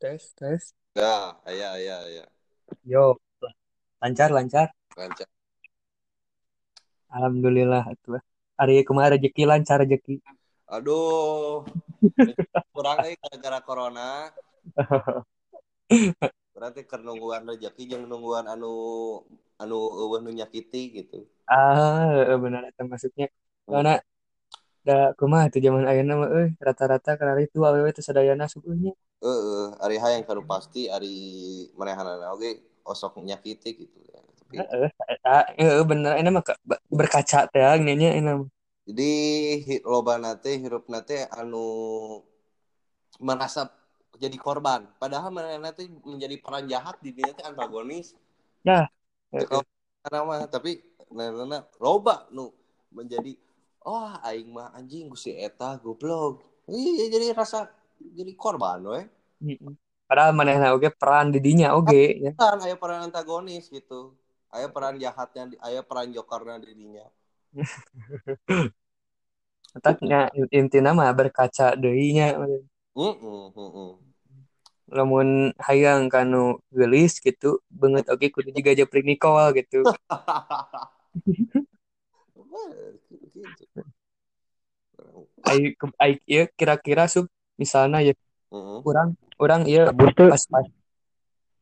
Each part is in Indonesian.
tes tes Ya, iya, iya, iya. yo lancar lancar Lancar. alhamdulillah tuh hari kemarin rezeki lancar rezeki Aduh, kurang gara-gara corona. Berarti keur nungguan rezeki jeung nungguan anu anu eueuh nu nyakiti gitu. ah benar itu maksudnya karena da kumaha tuh zaman ayeuna mah euy rata-rata karena itu awewe teh sadayana sukunya Heeh, ari hayang kanu pasti ari manehanana oge osok nyakiti gitu ya. Tapi heeh heeh bener ini mah berkaca teh nya nya ini mah. jadi loba nate hirup nate anu merasa jadi korban padahal manehna teh menjadi peran jahat di dunia teh antagonis ya heeh. karena mah tapi manehna loba nu menjadi oh aing mah anjing ku si eta goblok. Iya jadi rasa jadi korban we. Heeh. padahal manehna oge peran di dinya oge ya. kan aya peran antagonis gitu. Aya peran jahatnya aya peran jokernya dirinya Otaknya intina mah berkaca deui nya Heeh, heeh. lamun hayang kanu gelis gitu banget oke kudu juga japrik Nicole gitu gitu. ai ai ieu kira-kira sub misalnya ya Heeh. kurang orang iya pas pas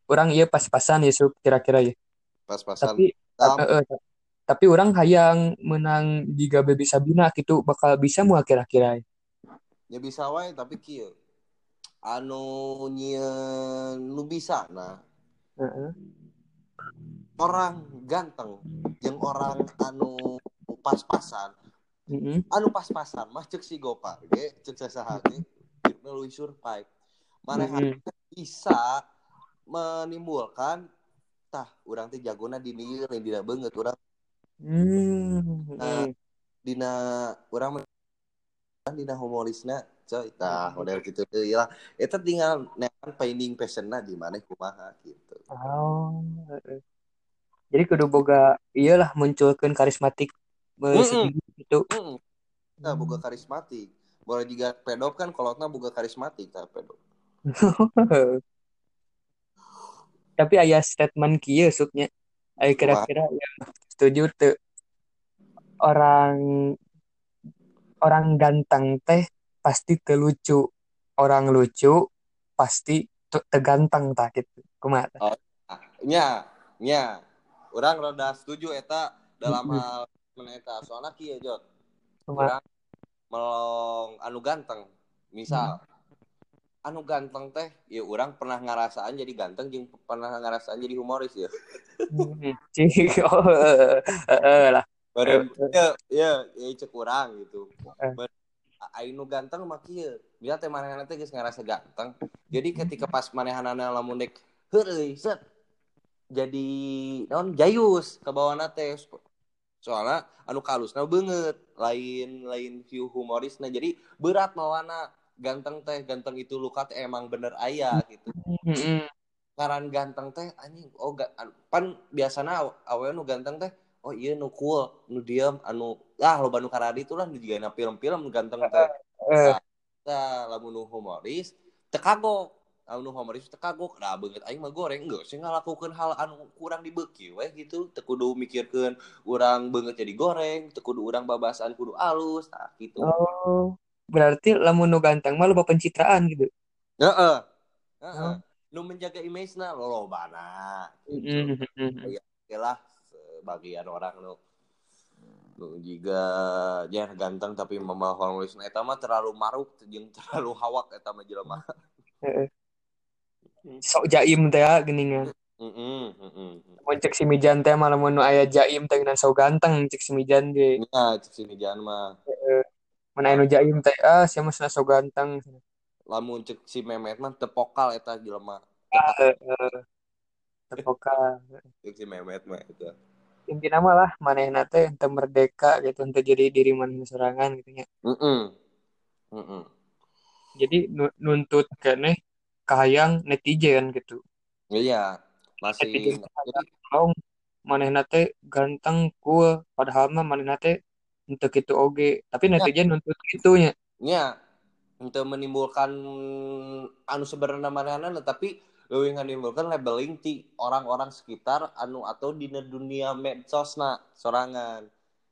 orang iya pas-pasan ya sub kira-kira ya Pas-pasan. tapi eh, eh, tapi orang hayang menang jika Baby Sabina gitu bakal bisa mau kira-kira ya ya bisa wae tapi kieu anu nyieun nu bisa nah Heeh. orang ganteng yang orang anu pas-pasan. Heeh. anu pas-pasan mah cek si Gopar ge cek sasaha ge. Hirupna leuwih survive manehna Heeh. bisa menimbulkan tah urang teh jagona di dieu lain dina beungeut urang. Hmm, Nah. dina urang dina humorisna coy tah model gitu deui lah eta tinggal nean finding passionna di mana kumaha gitu. Oh, jadi kudu boga iyalah munculkan karismatik Mm-mm. sendiri gitu Heeh. Nah, boga karismatik. Boleh juga pedop kan kolotna boga karismatik tah pedop. tapi ayah statement kieu subnya aya kira-kira yang setuju tuh orang orang ganteng teh pasti terlucu orang lucu pasti te- teganteng tak gitu kumaha tah? Ah, nya, nya. Urang rada setuju eta dalam hal eta. Soalnya kieu Jot. Kumaha? Urang melong anu ganteng. Misal anu ganteng teh ya urang pernah ngarasaan jadi ganteng jeung pernah ngarasaan jadi humoris ya. Hmm, cik oh eh, eh, eh, lah Baren ya ya ya cek urang gitu. Eh. Baren- Aing nu ganteng mah kieu. Bisa teh manehna teh geus ngarasa ganteng. Jadi ketika pas manehanana lamun dek heureuy set jadi non jayus ke bawahna teh soalnya anu kalusna beungeut lain lain view humorisna jadi berat mawana. Ganteng teh ganteng itu luka teh emang bener aya gitu. Ngaran ganteng teh anjing oh ga, an- pan biasana aw- awewe nu ganteng teh oh iya nu cool nu diem anu ah loba nu karadi itu lah nu jigana film-film ganteng teh. Eh, Nah, lamun nu humoris teu kagok lamun nu humoris teu kagok. Nah beungeut aing mah goreng. Geus sih ngalakukeun hal anu kurang dibeuki we gitu. Teu kudu mikirkeun urang beungeut jadi goreng teu kudu urang babasaan kudu alus. Nah gitu. Oh berarti lamun nu ganteng mah loba pencitraan gitu? Heeh. Heeh. Nu menjaga image-na lolobana. Gitu. Mm-mm. Oke lah sebagian orang nu nu juga ya ganteng tapi mama humoris nah eta mah terlalu maruk jeung terlalu hawak eta mah jelema sok jaim teh geuningan heeh heeh mun cek si Mijan teh mah lamun nu aya jaim teh ngan sok ganteng cek si Mijan ge. Nya cek sini jangan mah. Mun aya nu jaim teh ah sia mah cenah sok ganteng. Lamun cek si Memet mah tepokal eta jelema Eh, eh, tepoka cek si Memet mah eta. Intina mah lah manehna teh teu merdeka gitu untuk jadi diri manehna sorangan gitu nya. Heeh heeh jadi nu- nuntut keneh kahayang netizen gitu. Iya masih netizen tolong manehna teh ganteng cool padahal mah manehna teh untuk itu oge. Tapi netizen nuntut gitu nya nya untuk menimbulkan anu sebenarnya mana tapi lebih menimbulkan labeling ti orang-orang sekitar anu atau di dunia medsos na sorangan.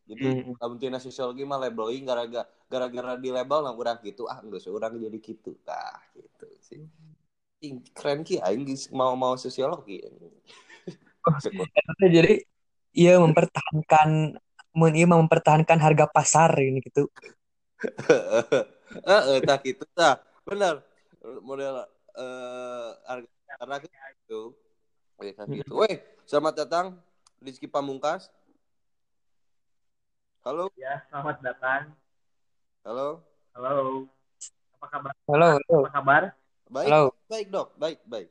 Jadi Hmm. lamun tina sosiologi mah labeling gara-gara gara-gara di label nah urang gitu ah enggak seorang jadi gitu. Tah gitu sih. Ih, keren ki aing mau mau sosiologi jadi iya mempertahankan mun mah mempertahankan harga pasar ini gitu. Heeh, tah gitu tah. Bener. Model eh harga karena gitu. Oke, kayak gitu. Weh, selamat datang Rizky Pamungkas. Halo, Ya, selamat datang. halo. Halo. Apa kabar? Halo, halo. Apa kabar? Baik, Halo. baik dok, baik, baik.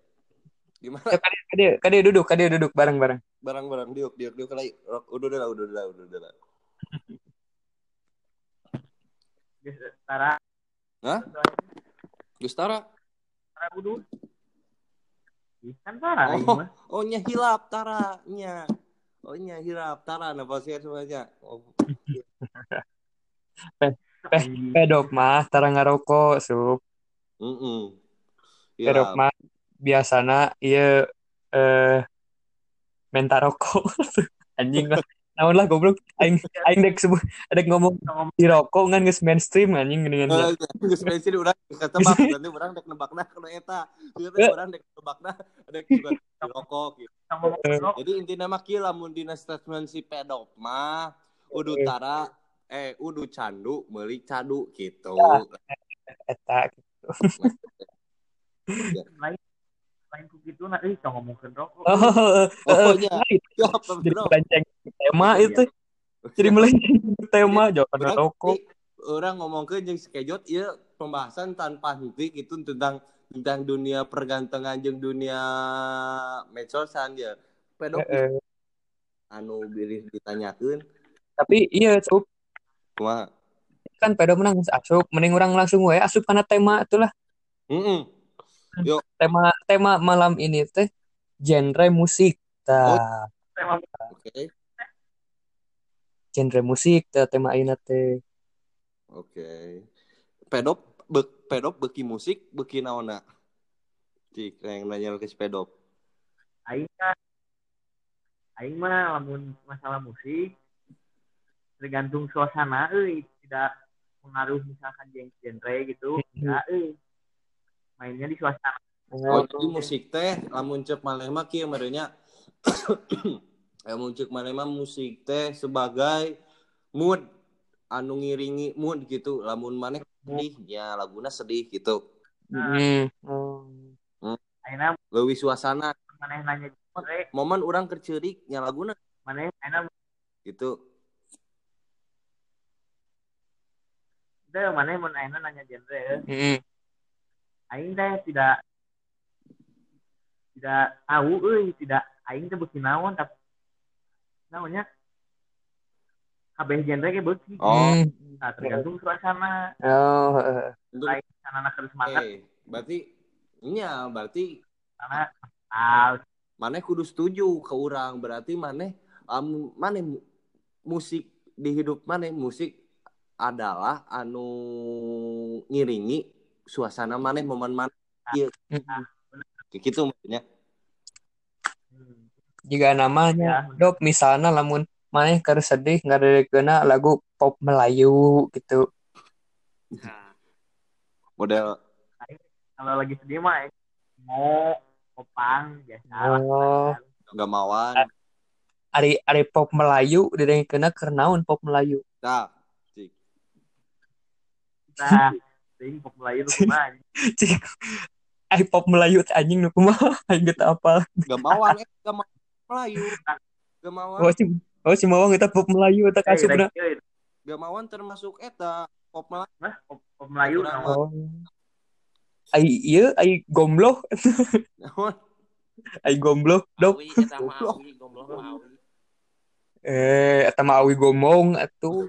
Gimana? Ya, kade, kade, kade duduk, kade duduk bareng-bareng. Barang-barang diuk, diuk, diuk lagi. Udah, udah, lah, udah, udah, udah, udah. lah. Tara. Hah? Gustara. Tara Udu. Ih, Kan Tara Oh. ini mah. Oh, nya hilap taranya. Oh, nya hilap tara nah pasti semuanya. Oh. Pedok mah tara ngarokok, sup. Mm-mm. Pedok Hilap. mah biasana ieu eh menta rokok. Anjing lah. Naon lah goblok. Aing aing dek sebut ada ngomong di rokok kan geus mainstream anjing geuningan Eh, geus mention urang ketebak nanti urang dek nebakna kana eta. Ieu teh urang dek nebakna dek juga di rokok gitu. Ngomong Jadi intinya mah kieu lamun dina statement si pedok mah udu tara eh udu candu meuli cadu gitu. eta. Lain lain ku gitu nah ih tong ngomongkeun rokok. Oh, Oh, eh, iya. eh, Ya, jadi melenceng tema itu. Jadi melenceng ke tema Urang rokok. orang ngomongkeun jeung skejot ieu pembahasan tanpa henti gitu tentang tentang dunia pergantengan jeung dunia medsosan ya. Pedok Heeh. anu bilih ditanyakeun Tapi iya, sup kumaha? kan pada menang asup mending orang langsung we asup karena tema itulah Heeh. tema tema malam ini teh genre musik tah Emang Oke. genre musik tah tema ayeuna teh Oke. Pedop be, pedop beki musik beki naonna? Cik, yang nanya ke si pedop. aing mah aing mah lamun masalah musik tergantung suasana euy tidak pengaruh misalkan genre gitu enggak euy mainnya di suasana Oh, jadi musik teh lamun cek maneh mah kieu merenya lamun cek maneh mah musik teh sebagai mood anu ngiringi mood gitu. Lamun maneh sedih ya laguna sedih gitu. Hmm. Oh. ayeuna Leuwih suasana maneh nanya genre momen orang kerceurik nya laguna maneh ayeuna gitu. teh maneh mun ayeuna nanya genre Hmm. Aing teh tidak tidak tahu euy tidak aing teh beuki naon tapi naonnya? Kabeh genre ge beuki. Oh, Hmm. nah, tergantung suasana. Oh, lain anak terus semangat. Eh berarti nya berarti karena ah maneh kudu setuju ke orang berarti maneh um, mu- musik di hidup maneh musik adalah anu ngiringi suasana maneh momen maneh ieu Kayak gitu maksudnya hmm, Jika namanya Ya. dop misalnya lamun maneh keur sedih ngadeukkeuna lagu pop Melayu gitu. model kalau lagi sedih mah aing mau popang biasa Oh. gamawan Ari ari pop Melayu didengekeuna keur naon pop Melayu. nah cik. Kita sing pop Melayu tuh mah Cik. Ai pop Melayu teh anjing nu kumaha aing geus apa. gamawan eh gamawan Melayu. Gamawan Oh si Oh si Mawang eta pop Melayu eta Eh, eh, gamawan termasuk eta pop Melayu. Mah pop, pop Melayu? Oh. Ai ieu ai gombloh, ai gombloh awi. Eh eta mah awi gomong atuh.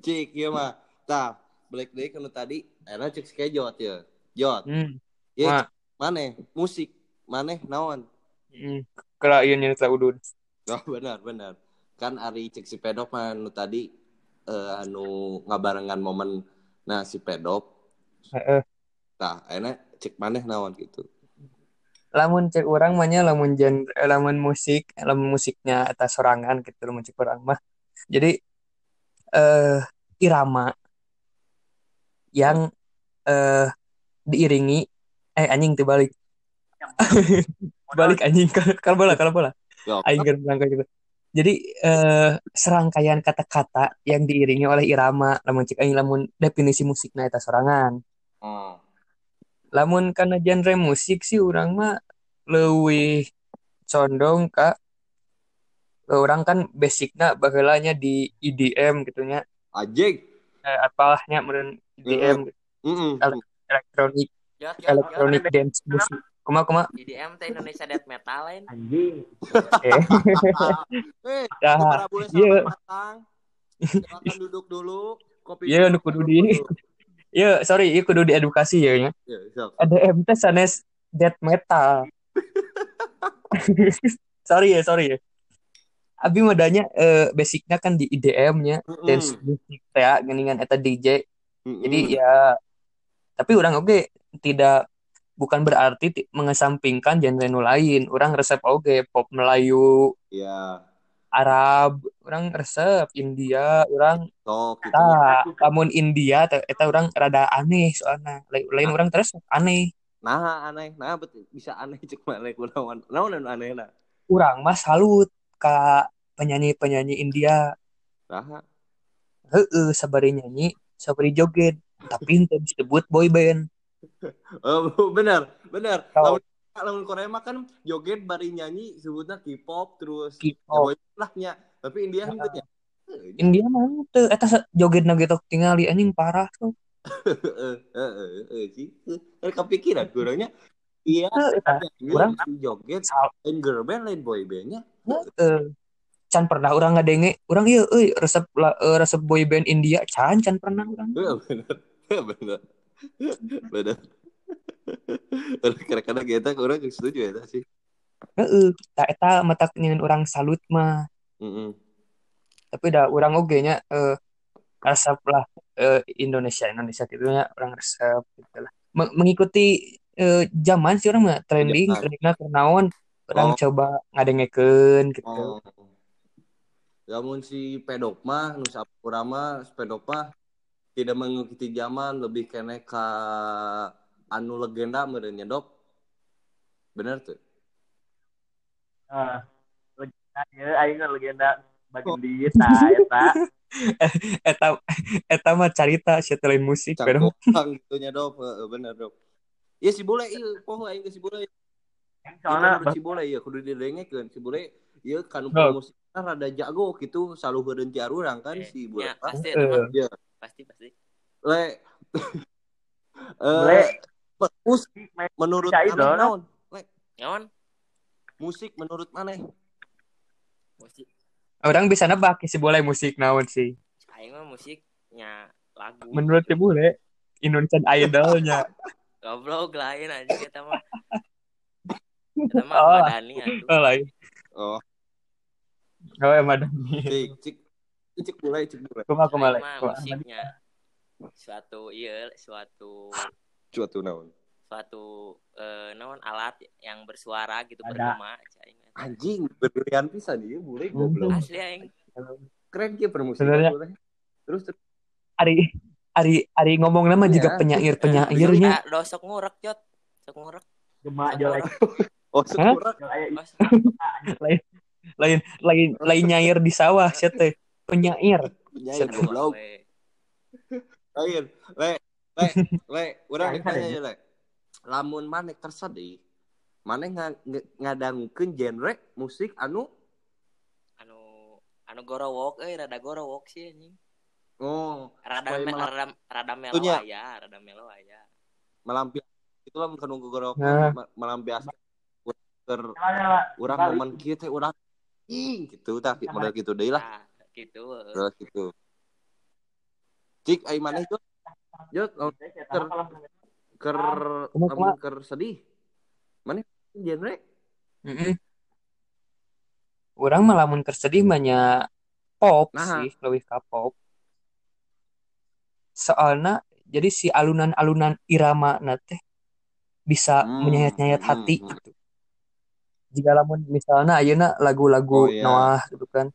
cik iya mah. Tah balik deui kana tadi era cek skejot ya. Jot. Hmm. ya maneh musik. Maneh naon? Hmm. Kela ieu nyata udun. Oh benar benar. Kan Ari cek si pedop mah anu tadi eh, anu ngabarengan momen nah si pedop. Heeh. Nah, enak cek maneh naon gitu. lamun cek orang mahnya lamun genre eh, lamun musik lamun musiknya atas sorangan gitu lamun cek orang mah. Jadi eh irama yang eh diiringi eh anjing tuh balik. Balik anjing kalau bola kalau bola aing kan berangkat juga jadi eh serangkaian kata-kata yang diiringi oleh irama lamun cek aing lamun definisi musiknya eta sorangan. Oh. lamun karena genre musik sih orang mah lebih condong ke orang kan basicnya bagelanya di EDM gitu nya Eh, apalahnya meren EDM Heeh. elektronik Jot, jot, elektronik jot. dance musik kuma kuma IDM teh Indonesia Death Metal lain. Anjing. eh boleh iya. Silakan duduk dulu. Kopi. Iya, nu kudu di- dulu. ya sorry ieu kudu diedukasi ya nya Iya, siap. EDM teh sanes death metal sorry ya sorry ya Abi modalnya eh, basicnya kan di IDM-nya dance music ya geningan eta DJ Mm-mm. Jadi ya tapi orang oke tidak bukan berarti ti- mengesampingkan genre nu lain. Orang resep oke pop Melayu, Iya. Arab, orang resep India, orang Sok gitu. ta lamun India eta orang rada aneh soalnya. Lain, lain orang terus aneh. Nah, aneh. Nah, betul bisa aneh cek mana kunaon. Naon anu aneh nah. Urang mah salut ka penyanyi-penyanyi India. Nah, Heeh, sabari nyanyi, sabari joget, tapi itu disebut boy band. oh, benar, benar. Tahu. Lamun lamun Korea mah kan joget bari nyanyi sebutnya K-pop terus K-pop. ya boy lah nya. Tapi India henteu nya. India mah teu eta sa- joget gitu tingali anjing parah tuh. Heeh, heeh, heeh sih. Eh kepikiran kurangnya iya nyanyi, Kurang. si joget lain girl band lain boy bandnya. Eh can pernah orang ngadenge orang iya euy resep la- eh, resep boy band India. Can can pernah orang. Heeh, bener bener bener kadang-kadang kita kurang setuju ya sih? Heeh tak eta mata nyen orang salut mah. Mm-mm. tapi dah orang oge nya eh resep lah eh, Indonesia Indonesia gitu nya orang resep gitu lah. Me- mengikuti eh, zaman sih orang mah trending trendingnya kenaon orang Oh. coba ngadengekeun gitu. Oh. Namun si pedok mah nusa mah pedok mah tidak mengikuti zaman lebih kene ka anu legenda merenya dok. Bener tuh Eh, legenda ya, aing legenda bagian di eta eta. eta eta mah carita setelin musik pedok. cangkokang gitu nya dok bener dok Iya si bule iya poho aing si bule Soalnya si bule ya kudu didengekeun si bule ieu kan Oh. promosi rada jago gitu saluheureun ti urang kan Eh, si bule ya, tah. pasti mah. Iya. Pasti pasti. le eh musik menurut Bisa maneh idol, naon musik menurut maneh musik orang bisa nebak si boleh musik naon sih aing mah musiknya lagu. menurut si bule Indonesian Idolnya goblok lain aja kita mah. Kita mah Oh. Madani atuh. oh lain oh oh emang Dani cik cik cik bule cik bule kuma kuma lain musiknya suatu iya suatu cuatu naon suatu eh, naon alat yang bersuara gitu Ada. bergema aing. anjing berlian pisan ieu bule goblok. Asli aing. keren kieu permusikan terus terus Ari Ari Ari ngomong nama juga Iya. penyair penyairnya. Ah, do sok ngurek jot. Sok ngurek. Gema jelek oh Oh, sok- lain lain lain lain nyair di sawah sia teh. Penyair. Penyair goblok. Lain le le le urang Lain ditanya ya le lamun maneh kersa deui maneh nga- nga- ngadangkeun genre musik anu? Anu anu gorowok euy rada gorowok sih anjing. Oh Rada me, rada rada melo Itunya. aya, rada melo aya. melampias itu lah bukan nunggu gorok Nah. melampias ter Nyala, urang Balik. momen kieu teh urang ing gitu tah model gitu deui lah Nah, gitu. model gitu cik ai maneh lamun Ter- ker Kumaha, lamun ker sedih maneh genre Mm-mm. orang mah lamun keur sedih mah nya pop Nah. sih lebih ka pop soalnya jadi si alunan-alunan irama na teh bisa Hmm, menyayat-nyayat hmm, hati hmm. gitu. Jika lamun misalnya ayeuna lagu-lagu Oh, iya. Noah gitu kan.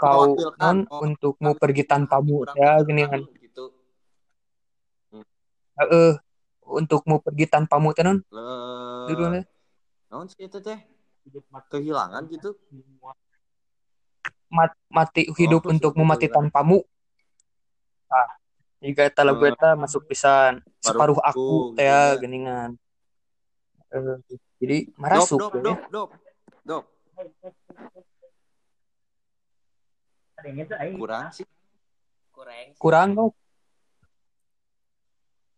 Kau non oh, untukmu pergi tanpamu kurang ya gini kan, kan. gitu. Heeh. untukmu pergi tanpamu teh non? Judulnya? Naon sih itu teh? Kehilangan gitu. Mat- mati hidup Oh, untukmu mati tanpamu ah jika eta lagu eta masuk pisan separuh aku teh gitu ya, geningan. Eh, jadi dop marasuk dop ya. dop dop dop. Kadangnya kurang sih. Kurang kurang kok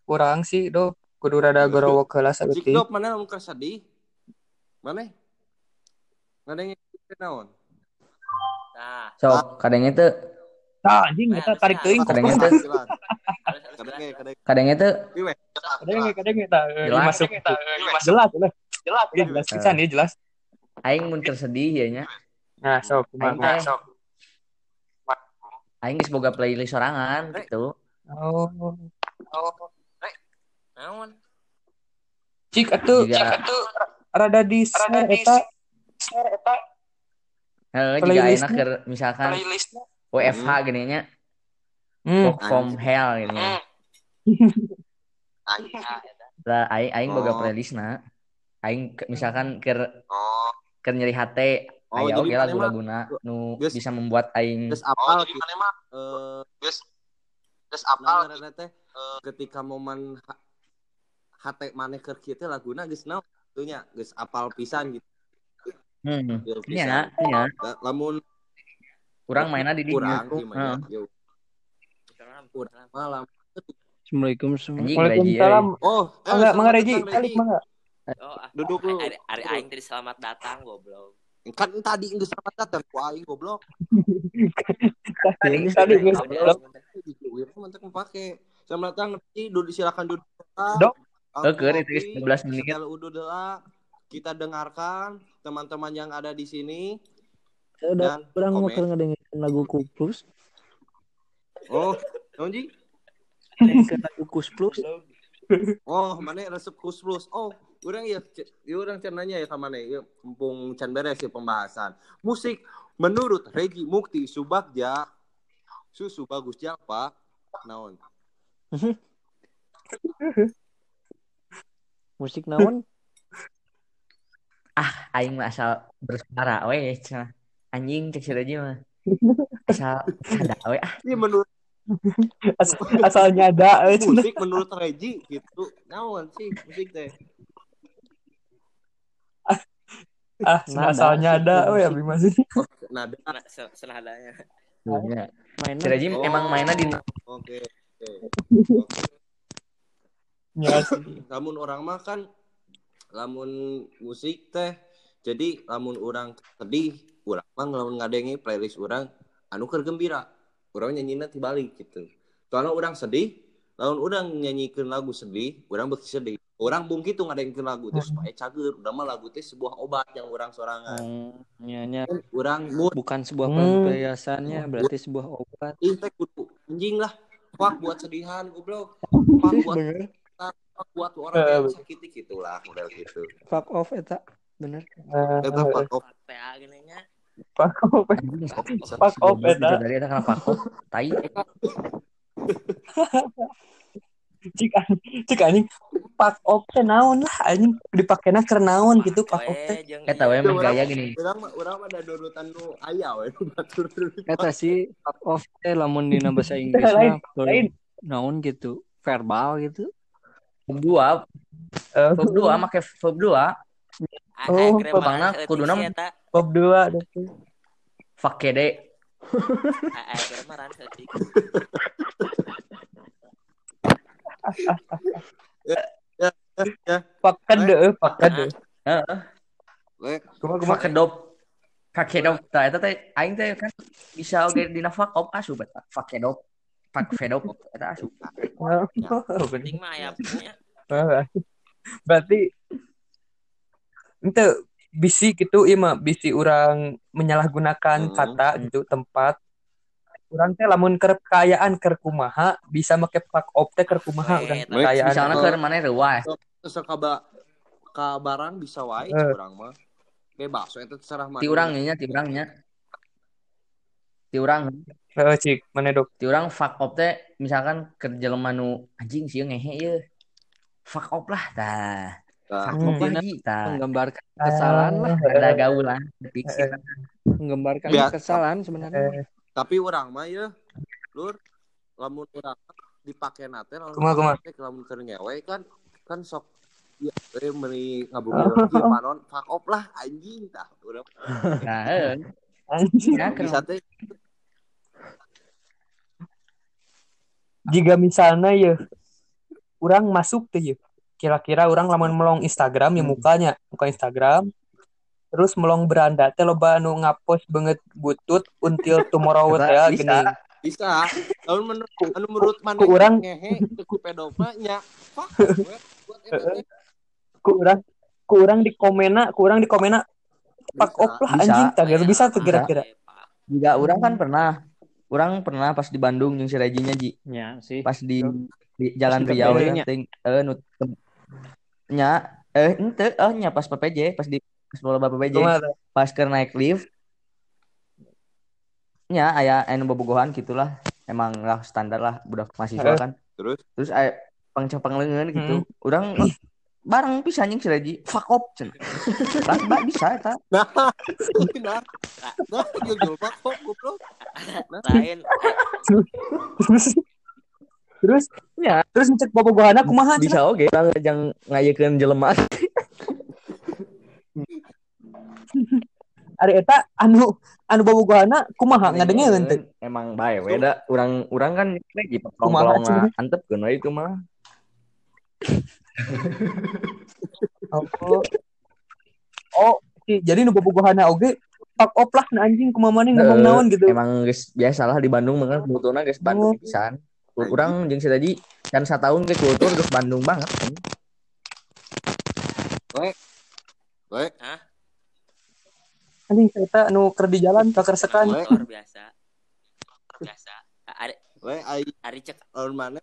kurang sih do kudu rada gorowok heula Cik saeutik dop mana lamun keur sedih? Mana? Nggak ada yang naon? Nah Sok, kadangnya tuh Nah, anjing eta tarik teuing Kadangnya goblok. tuh harus harus kadang jelas kadang tuh Kadang kadang eta Jelas. masuk jelas. Jelas jelas. Ya jelas. Pisan ya jelas. aing mun keur sedih ya nya. Nah, sok. Aing kumaha? teh aing geus boga playlist sorangan gitu. Oh. naon? Cik atuh. Jika- rada di share eta. Heeh, jika Playlistnya. enak keur misalkan WFH gini nya, Hmm. work from hell gini nya. Lah aing aing boga Oh. playlistna. Aing ke- misalkan keur oh. keur nyeri hate Oh, aya jadi oge mana mah lagu-laguna nu geus- bisa membuat aing terus apal gitu. eh terus apal teh ketika momen ha- hate maneh keur kieu teh laguna geus naon? Tuh nya geus apal pisan gitu. Hmm, nya La- lamun urang mainna di kurang gimana Yo, kurang malam. Assalamualaikum semua. Waalaikumsalam. oh eh, Mangga mangga selamat Reji, kalik mangga. oh ah, Duduk dulu. hari, hari aing tadi selamat datang goblok. Kan tadi geus selamat datang ku aing goblok. Tadi tadi. Diluir mah teu make selamat datang. Reji duduk silakan duduk. Dok. Eh, keur itu geus 12 menit. Kita dengarkan teman-teman yang ada di sini Saya udah dan kurang mau ngedengerin lagu Kuplus. oh naon Ji? Ke lagu Kus Plus. Oh, mana resep kus plus. Oh, orang ya, ya orang cenanya ya sama ya, mumpung can beres ya pembahasan. Musik menurut Regi Mukti Subagja, susu bagus ya Pak. Naon? Musik naon? aing mah asal bersuara we cenah. Anjing cek si Reji mah. Asal ada we ah. Ini menurut As- asal nyada eh, musik menurut Regi gitu. Naon sih musik teh? ah Nada asal sih, nyada musik. we abi masih. Nada. nah, se- senadanya Nya. Mainnya Reji Oh. emang mainnya di Oke. Oke. Ya sih. Lamun orang mah kan lamun musik teh jadi lamun orang sedih urang mah lamun ngadengi playlist orang anu keur gembira. Urang nyanyina tibalik gitu. Soalnya orang sedih lamun orang nyanyikan lagu sedih orang beki sedih. Orang bung gitu ngadengkeun lagu teh supaya cager. Udah mah lagu teh sebuah obat yang orang sorangan. Oh, nyanya orang mood bukan sebuah Hmm. pelampiasannya, berarti sebuah obat. ih teh kudu anjing lah. Fuck buat sedihan goblok. Ih, buat fuck buat orang yang sakiti gitulah model gitu. Fuck off eta bener. Eta pak op ta genenya pak op pak op eta dari kita kana pak op tai. Cik cik anjing. Pak op teh naon lah anjing. Dipakainya keur naon gitu pak op teh. eta we mah gaya gini. Urang urang ada dorutan nu ayah ya, we batur. Eta si pak op teh lamun dina bahasa Inggris naon gitu verbal gitu. Verb dua. Eh. Verb dua make verb dua. Oh, pemana kuduna eta. Dua deh. Fuck kede. A- aya kremaran seutik. Fuck kede, eh, fuck kede. Heeh. Kumaha. Fuck kedop. Fuck kedop. Tah eta teh aing teh kan bisa oge dina fuck off asup eta. Fuck kedop. Fuck kedop eta asup. Oh. Penting mah aya. Ah, Berarti ente bisi gitu ieu mah bisi orang menyalahgunakan Hmm. kata gitu tempat Urang teh lamun keur kekayaan keur kumaha bisa make fuck off teh keur kumaha urang wait. kekayaan. Misalnya Oh. ke mana reuas. Terus ka ba- ka barang bisa wae Eh. urang mah. Bebas itu terserah mana. Ti urangnya, ti urangnya. Ti urang, Heeh, cik, mana dok? ti urang fuck up teh misalkan ke jelema nu anjing sih ngehe ye. Fuck up lah tah. Lagi tah. Menggambarkan kesalahan lah, Ada gaul lah, pikiran. menggambarkan Biar- kesalahan sebenarnya. Eh, Tapi urang mah ya, lur, lamun urang dipake nate lamun dipake lamun keur ngewe kan kan sok ya eh meuni ngabuburit ieu panon fuck off lah anjing tah urang Nah, eh. anjing. Ya, kan. bisa teh Jika misalnya ya orang masuk tuh ya. Kira-kira orang lamun melong Instagram ya mukanya, muka Instagram. Terus melong beranda teh loba anu ngapost banget butut until tomorrow ya bisa. gini. bisa lamun menurut anu menurut mana ku urang- ngehe ku pedofil nya fuck off we. buat eta teh. Ku urang ku urang di komena, ku urang di komena Bisa. off lah anjing tak bisa, bisa tuh kira-kira. Juga orang kan pernah. Orang pernah pas di Bandung jeung si Rejinya Ji. Ya sih. Pas di, di Jalan Riau ya, eh nya eh ente eh nya pas PPJ, pas di pas bola PPJ. Pas ke naik lift nya aya anu bobogohan gitulah emang lah standar lah budak mahasiswa kan terus terus aya pangcepang lengan gitu Hmm. orang bareng bisa anjing si Reji fuck up cen lah ba- bisa eta nah nah nah jujur fuck off goblok Lain Terus Ya. terus ngecek bobogohana kumaha cenah? bisa oke orang yang ngayekeun jelema Ari eta anu anu bobogohana kumaha ngadengeun teh. emang bae we da urang urang kan lagi Kumaha, potong antepkeun we itu mah Oh. Oh, jadi nu bobogohana oge fuck off lah anjing kumaha maneh ngomong naon gitu. emang geus biasalah di Bandung mah kan kulturna geus Bandung Oh. pisan urang jeung si Reji kan satahun ke kultur geus Bandung banget we Anjing eta anu keur di jalan kakersekan. we luar biasa. Biasa. Ari we ai ari cek. lamun mana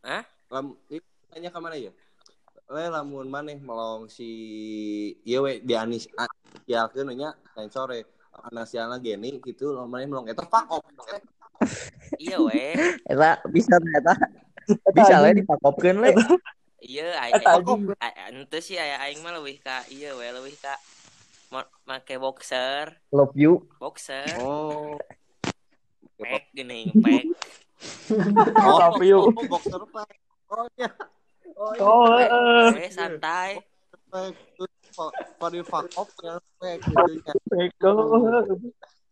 Hah? lam ini tanya ke mana ya? We lamun maneh melong si ieu we di anis ya nya lain sore anasiana geni gitu lamun maneh melong eta fuck off iya we. Eta bisa eta bisa lah dipakopkeun le. Iya ente sih aya aing mah leuwih ka iya we leuwih ka ma- make boxer, Love you. boxer, oh pack gini pack. oh Love you. oh, boxer pack oh iya oh iya Oh. We santai. pack for for the fuck off ya pack gitu nya Bego.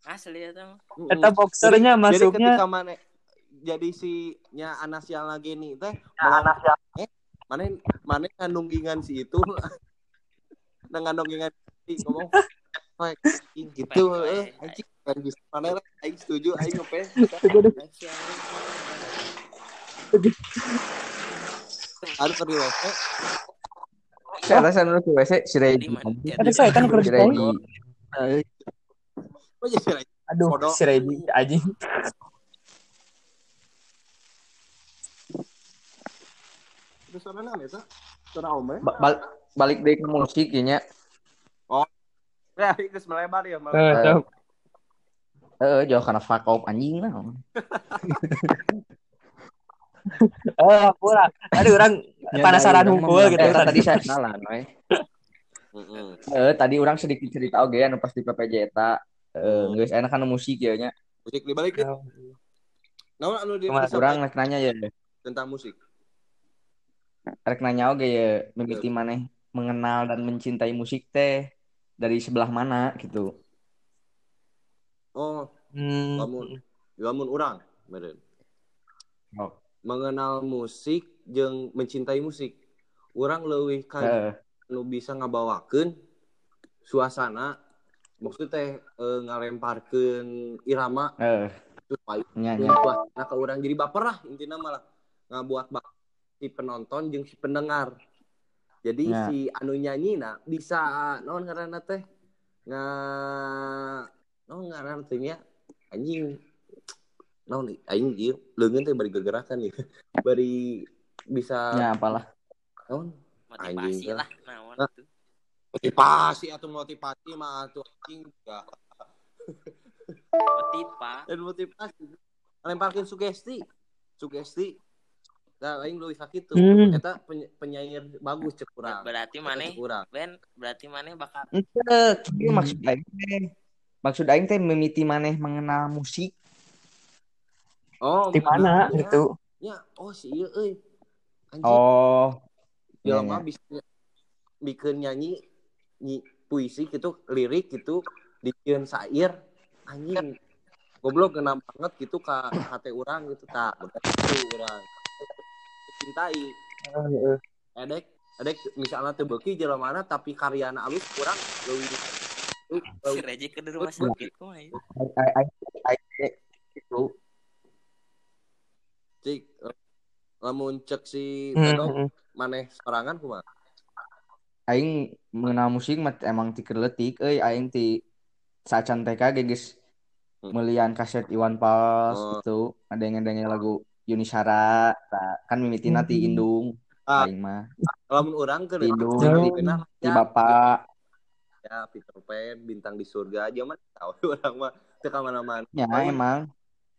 Asli eta mah. Eta boxernya Jadi- masuknya jadi ketika mana jadi si nya anas yang lagi nih teh anak yang eh mana mana ngandunggingan si itu? Nah ngandunggingan si ngomong "Wah, anjing gitu eh anjing kan bisa mana lah aing setuju aing ngepes harus pergi WC Saya rasa ke WC mana? Ada saya kan perlu Si ditahu. Reji. oh iya sih Aduh, Bodoh. si Reji anjing. terus sana nana itu sana om ya Ba- bal- balik deh ke musik ya nya. ya itu melebar ya Eh, melebar. tau. Eh, jauh karena fuck up anjing lah. Oh, pura. Aduh, orang Ya, penasaran hunkul mah gitu. Eh, tadi. saya kenalan. Eh, tadi orang sedikit cerita oge anu pas di PPJ eta. Eh, geus enak kan musik ya nya. musik dibalik deh nah anu di Kumaha? Urang disampaikan rek nanya ya. tentang musik Rek nanya oge ya mimiti maneh mengenal dan mencintai musik teh dari sebelah mana gitu. oh Hmm. lamun lamun urang meren Oh. mengenal musik jeung mencintai musik orang leuwih ka Eh, nu bisa ngabawakeun suasana maksudnya teh eh, ngalemparkeun irama. Eh, supaya nya nya. suasana ke orang jadi baper lah intinya malah ngabuat bak si penonton jeung si pendengar. Jadi Ya. si anu nyanyi na bisa non ngaranna teh? Nga non ngaranna teh nya? Anjing. Naon nih? Aing ieu leungeun teh bari gergerakan nih. Bari bisa Ya apalah. motivasi Anjing, lah naon Nah. Tuh motivasi atau motivasi mah atuh anjing juga motiva dan motivasi lemparkeun sugesti sugesti Nah, aing leuwih sakitu. Hmm. Eta peny- penyair bagus cek urang. berarti Eta maneh cek urang. Ben berarti maneh bakal kieu maksud aing teh. Maksud aing teh mimiti maneh mengenal musik. Oh, Di mana iya. gitu? Ya, oh si ieu euy. Anjing. Oh, Ya iya, mah bisa bikin nyanyi nyi, puisi gitu, lirik gitu, bikin syair anjing. Goblok kena banget gitu ka hati urang gitu tak. Begitu urang. Cintai. Edek, edek misalnya teu beuki jelema mana tapi karyana alus kurang leuwih si Reji ke rumah sakit kok teh gitu. cik lamun cek si Hmm, Pedok hmm. maneh sorangan kumaha? Aing mengenal musik mah emang ti keur leutik euy aing ti sacan TK geus Hmm. melian kaset Iwan Fals Oh. gitu. Ada yang ngedengerin lagu Yuni Shara, Tah, kan mimitina ti Hmm. Indung. Ah. Aing mah Lamun urang ke Indung, ya, Bapak. ya Peter Pan bintang di surga aja mah tahu orang mah teu ka mana-mana. Ya Lamun- emang.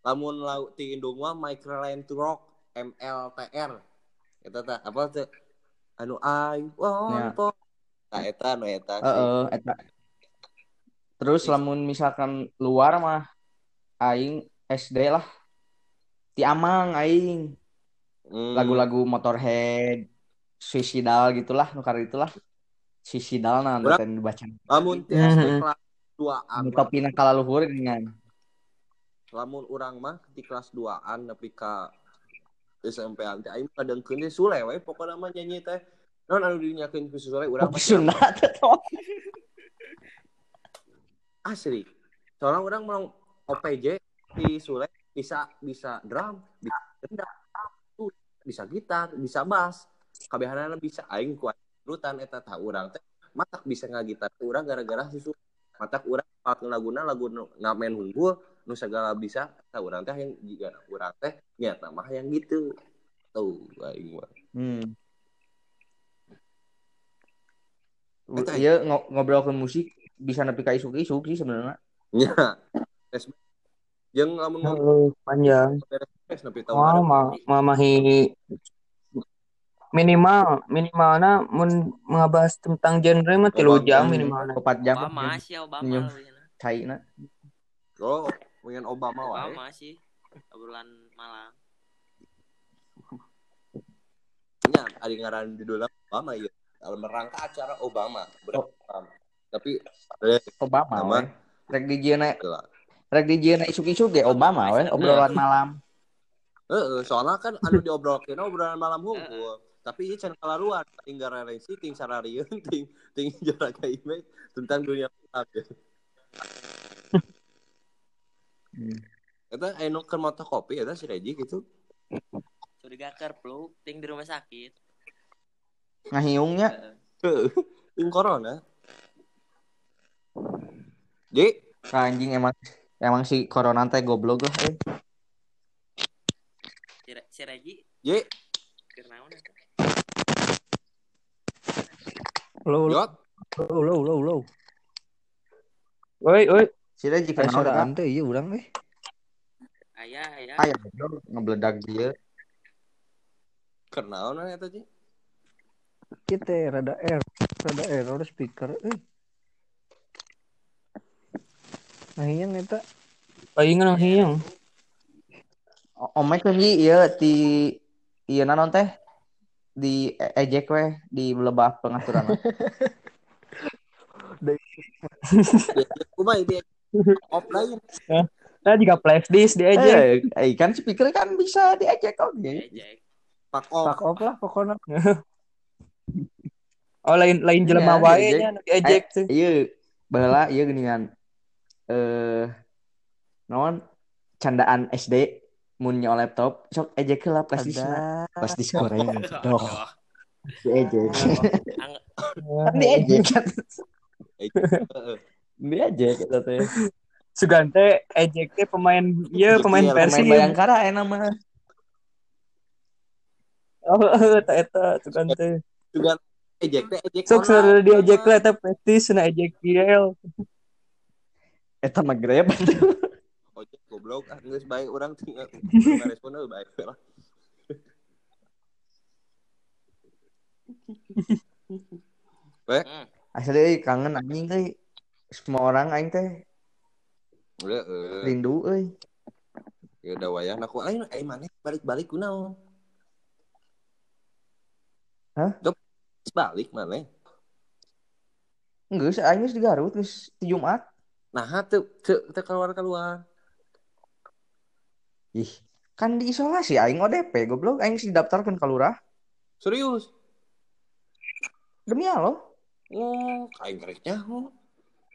lamun lau ti Indung mah Microland to Rock MLTR eta tah apa teh anu I Ya. want for nah eta anu eta sih. Heeh, eta. Terus lamun misalkan luar mah aing SD lah. Ti Amang aing Hmm. lagu-lagu Motorhead, Suicidal gitulah, nukar itulah. Suicidal nah dan baca. lamun ti SD kelas 2an Anu topina kala luhur dengan lamun urang mah di kelas 2an nepi ka SMP an teh aing kadengkeun teh Sule we pokona mah nyanyi teh. Non anu dinyakeun ku Sule urang mah Sunda tuh. asli. Soalnya orang mau OPJ di Sule bisa bisa drum bisa gendang bisa gitar bisa bass. Kabehanana bisa aing kuat rutan eta tah urang teh. Matak bisa ngagitar urang gara-gara si Sule. Matak urang pakeun laguna lagu ngamen hunggul nu segala bisa tah urang teh yang jika urang teh nyata mah yang gitu tuh aing mah Hmm. Eta- Iya ngo- ngobrolkeun musik bisa nepi ka isuk-isuk sih sebenarnya. nya tes jeung lamun ngomong panjang. beres nepi tahu Oh, ma mamahi minimal minimalna mun ngabahas tentang genre mah tilu Obama. jam minimalna. 4 jam Obama sih Obama enak. caina. oh dengan Obama wae Obama sih obrolan malam nya ada ngaran judulnya Obama ya dalam rangka acara Obama berapa tapi eh, Obama Nama. Rek dijieuna Gila. rek dijieuna isuk-isuk ge Obama we obrolan malam. Heeh, soalnya kan anu diobrolkeun obrolan malam hungkul tapi ieu can kalaruan ting garelengsi ting sararieun ting ting jarak image tentang dunia ya. Hmm. Eta anu keur moto kopi eta si Reji gitu. curiga kerpluk ting di rumah sakit Ngahiungnya Heeh, ting corona. Ji, anjing emang emang si corona teh goblok lah eh. si, Re- si Reji Ji, eta ulo, yot. ulo, ulo, ulo. Oi, oi. Si teh jika naon suara eta? ante iya urang eh. ayah ayah Aya goblok ngebledak dia. Kenaon eta Ji? Kita rada air, rada error speaker eh. Nah, yang eta Palingan nang hiang. Omek sih ieu ti ieu naon teh di e- ejek we di lebah pengaturan. Kumaha Offline. Nah, jika flash disk di aja. Eh, eh, kan speaker kan bisa diejek oke. ejek Pak off. fuck off lah pokoknya. Oh, lain lain jelema Iya, wae diejek. nya nu diejek tuh. Iya, baheula ieu geuningan eh naon candaan SD mun nyawa laptop sok ejek heula flash disk flash disk Korea. Doh, diejek. Kan diejek kan. Heeh. Diejek eta teh. Sugante ejek teh pemain iya pemain Iya, Persib. Pemain Bayangkara enak mah. Oh, eta eta Sugante. juga ejek teh ejek Sok seur diejek lah eta prestis na ejek IL. Eta mah grab. ojek goblok ah geus bae urang tinggal respon euy bae lah. Baik, Asli kangen anjing euy. Semua orang aing teh eh, rindu euy. ya udah wayah aku aing aing mana balik-balik kunaon? Hah? Dok, balik mana? Geus aing geus di Garut geus di Jumat. Nah, teu teu teu keluar keluar. Ih, kan diisolasi aing ODP goblok aing geus didaftarkeun ka lurah. Serius? Demi Allah. Oh, aing karek nyaho.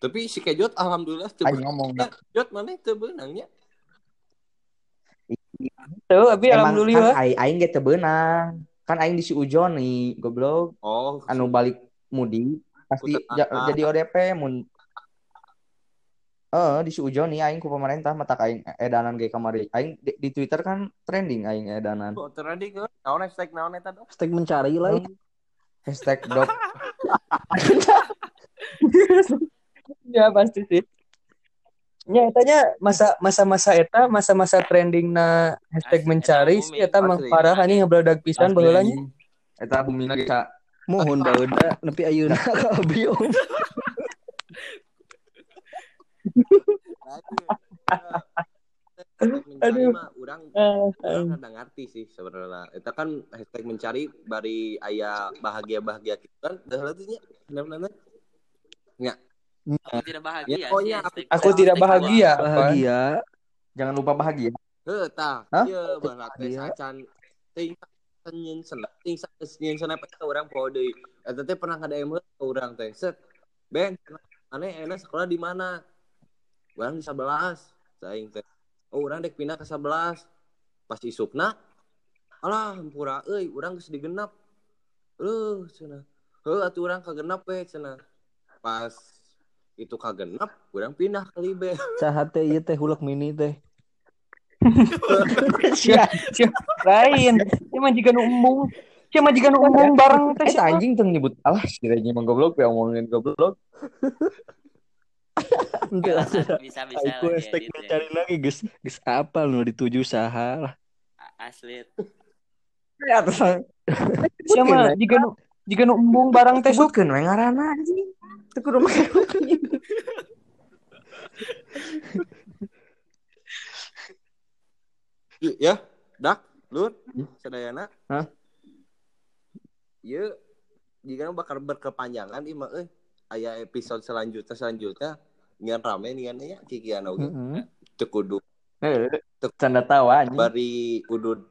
Tapi si Kejot alhamdulillah Aing ngomong Ya, Jot mana teu beunangnya? Tuh, abi Emang alhamdulillah. kan aing aing ge teu beunang. Kan aing di si Ujon nih, goblok. Oh, Anu balik mudi pasti ja- jadi ODP mun Eh, di si Ujon nih aing ku pemerintah mata aing edanan ge kamari. Aing di, di Twitter kan trending aing edanan. Oh, teradi ke? Naon hashtag naon eta dong? Hashtag mencari lah. Hashtag dop. ya pasti sih. Ya, etanya masa masa-masa eta masa-masa trending na hashtag Asli, mencari sih eta mah Asli. parah anjing ngebladak pisan Asli, baheula nya. anjing. Eta bumi lagi sa Mohon baheula nepi ayeuna ka abi om. Hashtag mencari Aduh. mah urang Ah, urang rada ngarti sih sebenarnya. Eta kan hashtag mencari bari aya bahagia-bahagia gitu kan. Dah lah tuh nya. Benar-benar. Aku tidak bahagia Ya, oh sih, iya, hashtag- Aku tidak bahagia. Bahagia. jangan lupa bahagia. Heuh tah. Iya. sacan ting nyin senep ting nyin senep eta urang poho deui. Eta teh pernah ada yang ke urang teh. Set. Ben, aneh enak sekolah di mana? Urang di 11. Saing teh. Oh, urang dek pindah ke 11. Pas isukna alah hampura euy, urang geus digenap. Eueuh, cenah. Heuh atuh urang kagenap we cenah. Pas itu kagenap, urang pindah ke Libe. Saha teh ieu teh hulek mini teh. Sia, sia. Lain. Dia jika nu embung. Dia mah jika nu embung bareng teh Eh, anjing tuh nyebut alah si Regi emang goblok ya ngomongin goblok. Ente Bisa, bisa Aku lagi hashtag edit ya. mencari lagi geus geus apal nu dituju saha lah. Asli. Ya terus Sia mah jika jika nu embung bareng teh sebutkeun we ngaranna anjing. Teu kudu make ya dak lur sadayana Hah? Iya, jika bakal berkepanjangan ieu mah euy. Aya episode selanjutnya selanjutnya ngan rame ngan ya kikian. Teu kudu Heeh. Canda tawa bari udud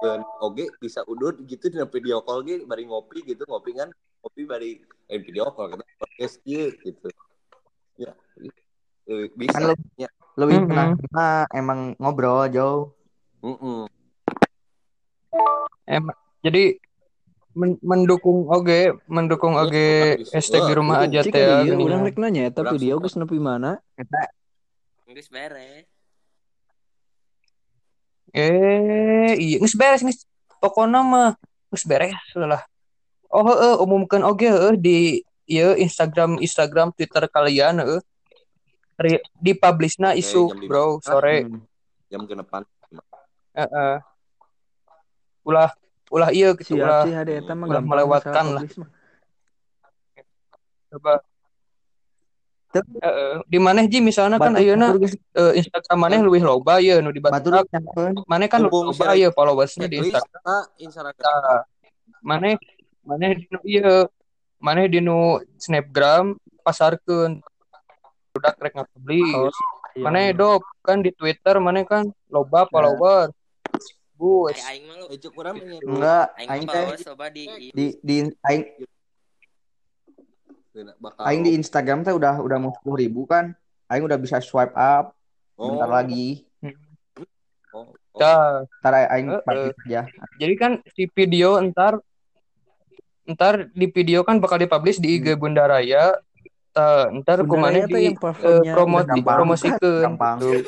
dan oge bisa udud gitu di video call ge bari ngopi gitu ngopi kan ngopi bari eh, video call kita podcast ieu gitu. Ya. Bisa. Kan lu- Ya. Lebih pernah pernah emang ngobrol jauh. Heeh. Em, jadi men- mendukung oge, mendukung Iya, oge bisa. hashtag di rumah Wah, aja teh. iya urang rek nanya video suka. geus nepi mana? Geus beres. Eh, iya geus beres geus. Pokona mah geus beres lah. Oh, heeh, umumkeun oge heeh di ieu Instagram Instagram Twitter kalian heeh. Ri- Dipublishna isu, jam lima. Bro, sore. Hmm. Jam genepan. Heeh. Ulah ulah ieu gitu ulah ulah melewatkan lah. publish coba Heeh, di maneh Ji misalnya kan ayeuna Batur geus eh, Instagram maneh leuwih loba ye nu di batur batur nyampeun. maneh kan Mumpung loba ye followersnya di Instagram Instagram. Maneh maneh di nu ieu maneh di nu Snapgram pasarkeun udah rek ngapublish Oh, iya, maneh bener. dop kan di Twitter maneh kan loba follower bus Ay, aing mah lu. Eh, cuk urang pengen. Enggak, Aing teh followers coba di di di aing Bakal. aing di Instagram teh udah udah mau sepuluh ribu kan. Aing udah bisa swipe up bentar Oh. lagi. Oh, oh. Ntar aing Heeh. parkir aja. Jadi kan si video ntar ntar di video kan bakal dipublish di IG Bunda Raya Tah, ntar Bunda kumaneh Raya tuh di yang eh, promoti gampang. promosikeun Gampang. gitu.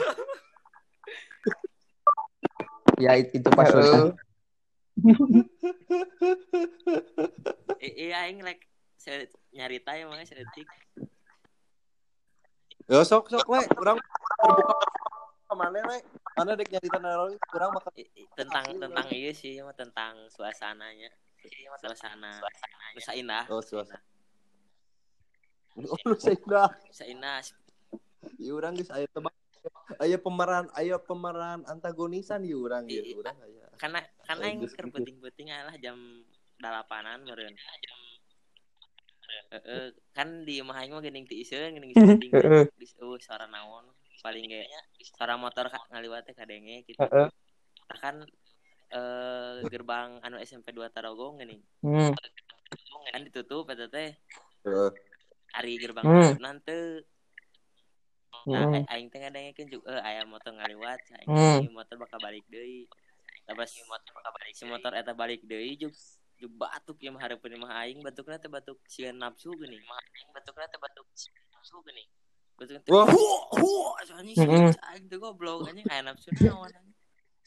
Ya it- itu pas. I- iya aing rek se- nyarita ya makanya sedetik Ya sok sok we, urang terbuka mana we? Mana dek nyarita naon urang bakal I- i- tentang tentang iya sih mah tentang suasananya suasana nusa indah Oh, suasana. Oh, lu seindah. nusa indah Ieu urang geus aya tebak. Aya pemeran, aya pemeran antagonisan ieu urang Iya. ieu urang aya. karena karena yang gitu. penting-penting adalah jam delapanan meureun Heeh, kan di imah aing mah geuning teu iseun geuning penting Heeh. di uh, suara naon paling ge suara motor ka- ngaliwat teh kadenge gitu Heeh. Nah, kan eh, gerbang anu SMP 2 Tarogong geuning Hmm. kan ditutup eta teh Heeh. ari gerbang Hmm. teu Nah, Hmm. aing teh ngadengekeun juga eh aya motor ngaliwat, aing Hmm. motor bakal balik deui. Tapi si motor bakal balik, si motor eta balik deui juk juk batuk ya mah hareupeun mah aing batukna teh batuk sieun nafsu geuning. Mah aing batukna teh batuk sieun nafsu geuning. Batuk teh Wah. hu hu anjing Hmm. si aing teh goblok anjing aya nafsu naon anjing.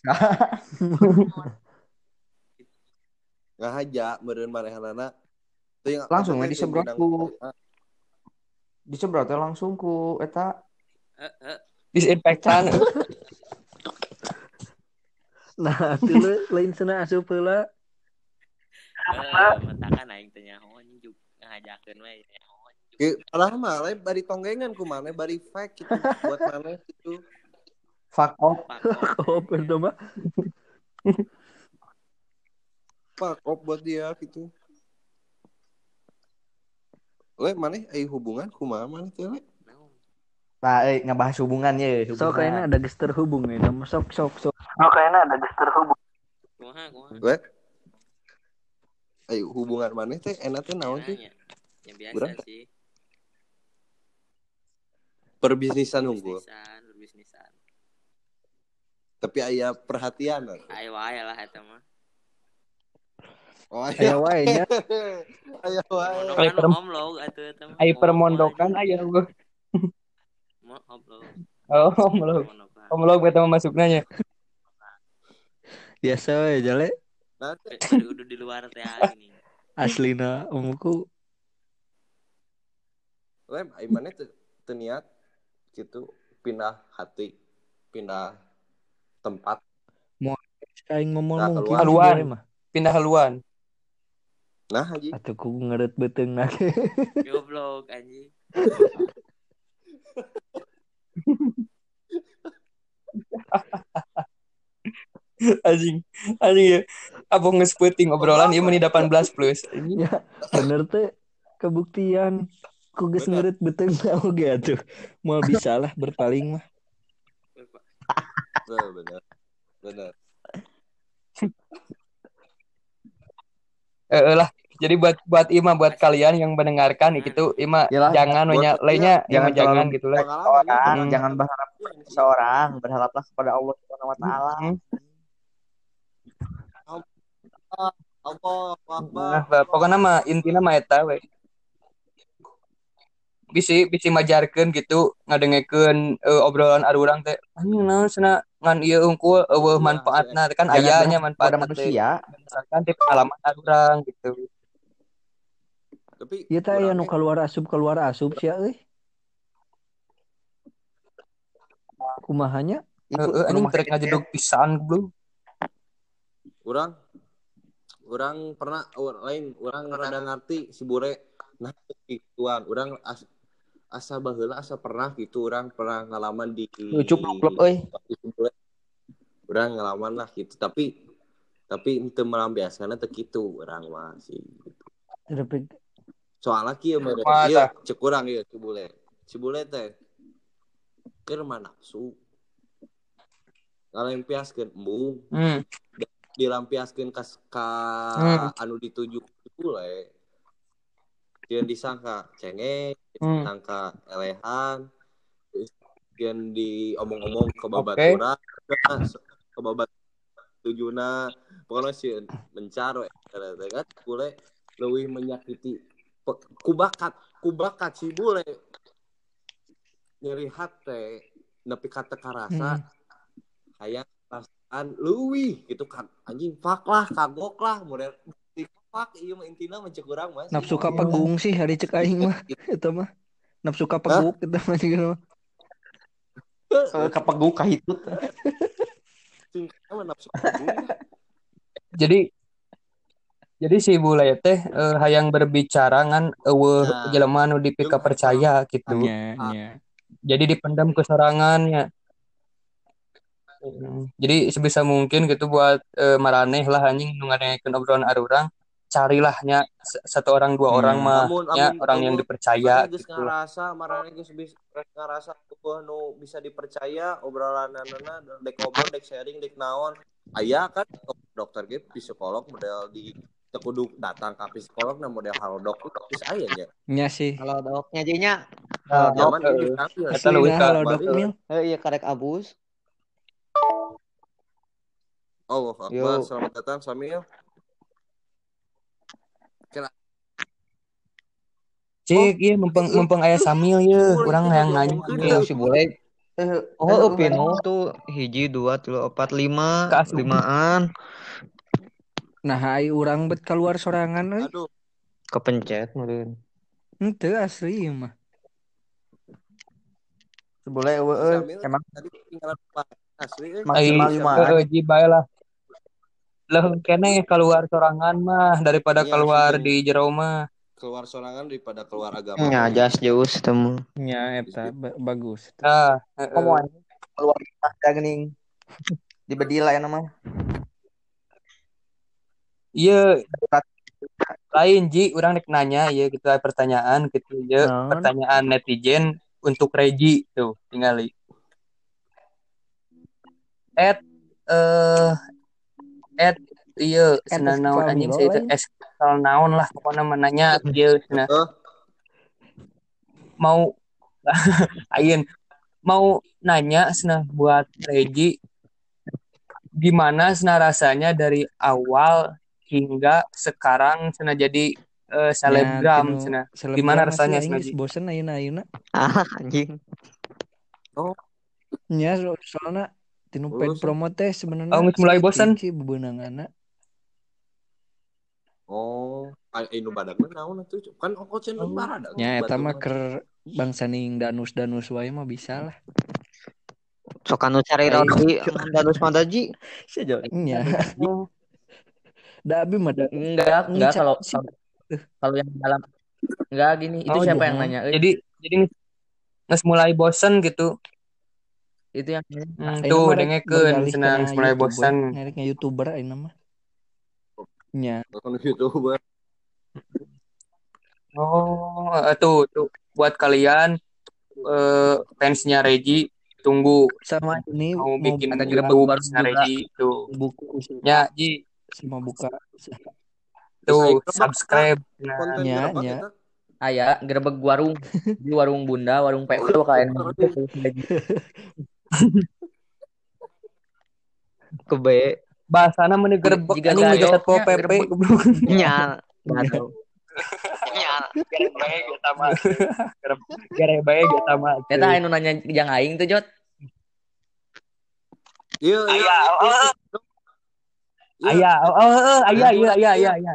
Ngahaja meureun manehanana. Teu yang Langsung eta we teh disebrot bidang- ku- Ah, langsung ku eta Heeh. Disinfektan. Nah, lain sana asup heula. Eh, mentakan aing teh nyaho anjing juk ngahajakeun we. Ge, padahal mah lain bari tonggengan ku maneh bari fake gitu buat maneh gitu. fuck off. Pak. Oh, itu mah. Fuck off buat dia gitu. Le, maneh aya hubungan kumaha maneh teh le? Nah, eh, ngebahas hubungan ya. So kayaknya ada geus terhubung ya, nama sok sok sok. Kumaha kumaha. Ayo hubungan maneh teh enak teh naon sih? Yang biasa Berapa? sih. Perbisnisan unggul. Berbisnisan, berbisnisan. Tapi aya perhatian. Ayo wae lah eta mah. Oh, aya. wae nya. Aya wae. Mondokan perem- omlog atuh eta mah. Ngomong permondokan aya gua. Mo- Omlog. Oh, omlog. Permondokan. Omlog beta mah masukna nya. Biasa we jale udah di luar teh ini. aslina omku lem teu teu niat gitu pindah hati, pindah tempat. aing ngomong Nah, mungkin Haluan. mah. Pindah haluan. Nah, anjing. Atuh ku ngeureut beuteung na. Goblok anjing. Anjing. Anjing ya. Apa ngespeuting obrolan ieu meni 18 plus. Ya, bener teh kebuktian ku geus ngeureut beuteung na oge atuh. Moal bisa lah berpaling mah. Bener, bener. Bener. Eh lah. Jadi buat buat Ima buat kalian yang mendengarkan gitu Ima Yalah, jangan buat- nya iya, lainnya jangan jangan jangan gitu lah. Pengalaman Seorang, Hmm. jangan berharap ya. seorang, berharaplah kepada Allah Subhanahu wa taala. Hmm. Allah Akbar. Nah, pokoknya mah intinya mah eta we. Bisi bisi majarkeun gitu ngadengekeun eh, obrolan arurang teh. Anjing naon cenah ngan ieu unggul eueuh Iya, manfaatna kan Jangan aya nya berharap manfaatna pada teh. manusia. Misalkan teh pengalaman arurang gitu. Tapi Ieu teh aya nu urang keluar asup keluar asup sia euy. Kumahanya? Heeh anjing rumah trek sakit ngajedug pisan belum. Orang orang pernah or, lain orang rada ngerti si bure nah gituan orang as, asa baheula asa pernah gitu orang pernah ngalaman di Lucu blok euy. orang ngalaman lah gitu tapi tapi itu melampiaskan teh gitu orang mah sih gitu. Soalnya kieu mere Masa? ieu cek urang ieu si bule si bule teh keur nafsu ngalempiaskeun embung Hmm. Dilampiaskeun ka ka Hmm. anu dituju ku bule Yang disangka cengeng, Hmm. disangka elehan, yang diomong-omong ke babat Oke. urang, ke babat tujuna, pokoknya sih mencar we. Ternyata kan bule leuwih menyakiti pe- ku bakat kubak kacibule nyeri hate nepi ka teu karasa hayang perasaan leuwih gitu kan. Anjing fuck lah kagok lah model. Mah intina mah cek urang mah nafsu ka pegung sih hari cek aing mah eta mah. Nafsu ka peguk eta mah juga mah. Kapegu kahitut. Jadi jadi si bule teh eh, hayang berbicara ngan eueuh Nah. jelema nu dipika percaya gitu. nya Jadi dipendam kesorangannya. Hmm, Jadi sebisa mungkin gitu buat eh, maraneh lah anjing nu ngadengekeun obrolan arurang carilah nya s- satu orang dua Hmm. orang mah Amun- nya amun- orang yang amun dipercaya geus gitu. ngarasa, marane geus ngarasa eueuh nu bisa dipercaya obrolanana dek ngobrol, dek sharing, dek naon. Aya kan dokter ge psikolog model di kudu datang ka psikolog na model halodoc geus aya nya. nya sih Kalau doknya jadinya ini eh. Eta leuwih ka nah, kalau bari. dok mil eh iya karek abus. Allah Akbar, Yo. selamat datang Samil. Cik, iya mumpung mumpung aya Samil ye, urang hayang nanya. Iya si boleh. Eh, Oh, pinu tuh. hiji dua tilu empat lima limaan. Nah ai urang bet keluar sorangan euy Aduh, kepencet meureun. henteu asli mah. Boleh Emang tadi tinggalan Pak asli euy. maksimal Ai, limaan. heeh, ji bae lah. Leuh kene keluar sorangan mah daripada Iya, keluar sih. di jero mah. keluar sorangan daripada keluar agama. Nya jas jauh temu. nya eta ba- bagus Nah, heeh. Ngomong anjing. keluar kita geuning. Di bedila ya nama. Iya, lain Ji, orang nek nanya ya gitu pertanyaan gitu ya, Naon? pertanyaan netizen untuk Regi tuh, tingali. At eh at iya cenah naon anjing saya itu eskal naon lah pokoknya menanya ieu cenah Heeh. mau ayeun. Mau nanya cenah buat Regi gimana cenah rasanya dari awal hingga sekarang cenah jadi eh, selebgram tinu Gimana rasanya, geus bosen ayeuna ayeuna. Ah anjing. nya so- soalna tinu paid Terus? promo teh sebenarnya Oh, mulai bosen? sih bebeunanganna Oh, ai nu badak mah naon atuh? Kan ongkos cenah barada. nya eta mah keur bangsa ning danus-danus wae mah bisa lah Sok anu cari roti danus madaji. nya da abi mah Enggak, enggak kalau kalau- kalau yang dalam enggak gini, itu Oh, siapa iya. yang nanya? Jadi jadi nges mulai bosen gitu. Itu yang Hmm, dengekeun beralih cenah kana geus mulai YouTuber. bosen. Ngereknya youtuber ayeuna mah nya YouTuber. Oh, eh, tuh tuh buat kalian eh fansnya Regi tunggu sama ini mau bikin ada YouTube gerbang baru fansnya juga. Regi tuh. buku Ya, Ji, sama buka tuh subscribe. Nah, Nya, gerebek nya. eta. Aya gerbek warung di warung bunda, warung PU kayak ke B bahasana meni gerbek Jika anjing di Satpol PP gerbek. goblok. nya baru Gere bae eta mah. Gere bae eta mah. Eta anu nanya yang aing tuh Jot. Iya, iya. Aya, oh, oh, Iya. aya, oh, oh, oh, aya, aya, aya, aya.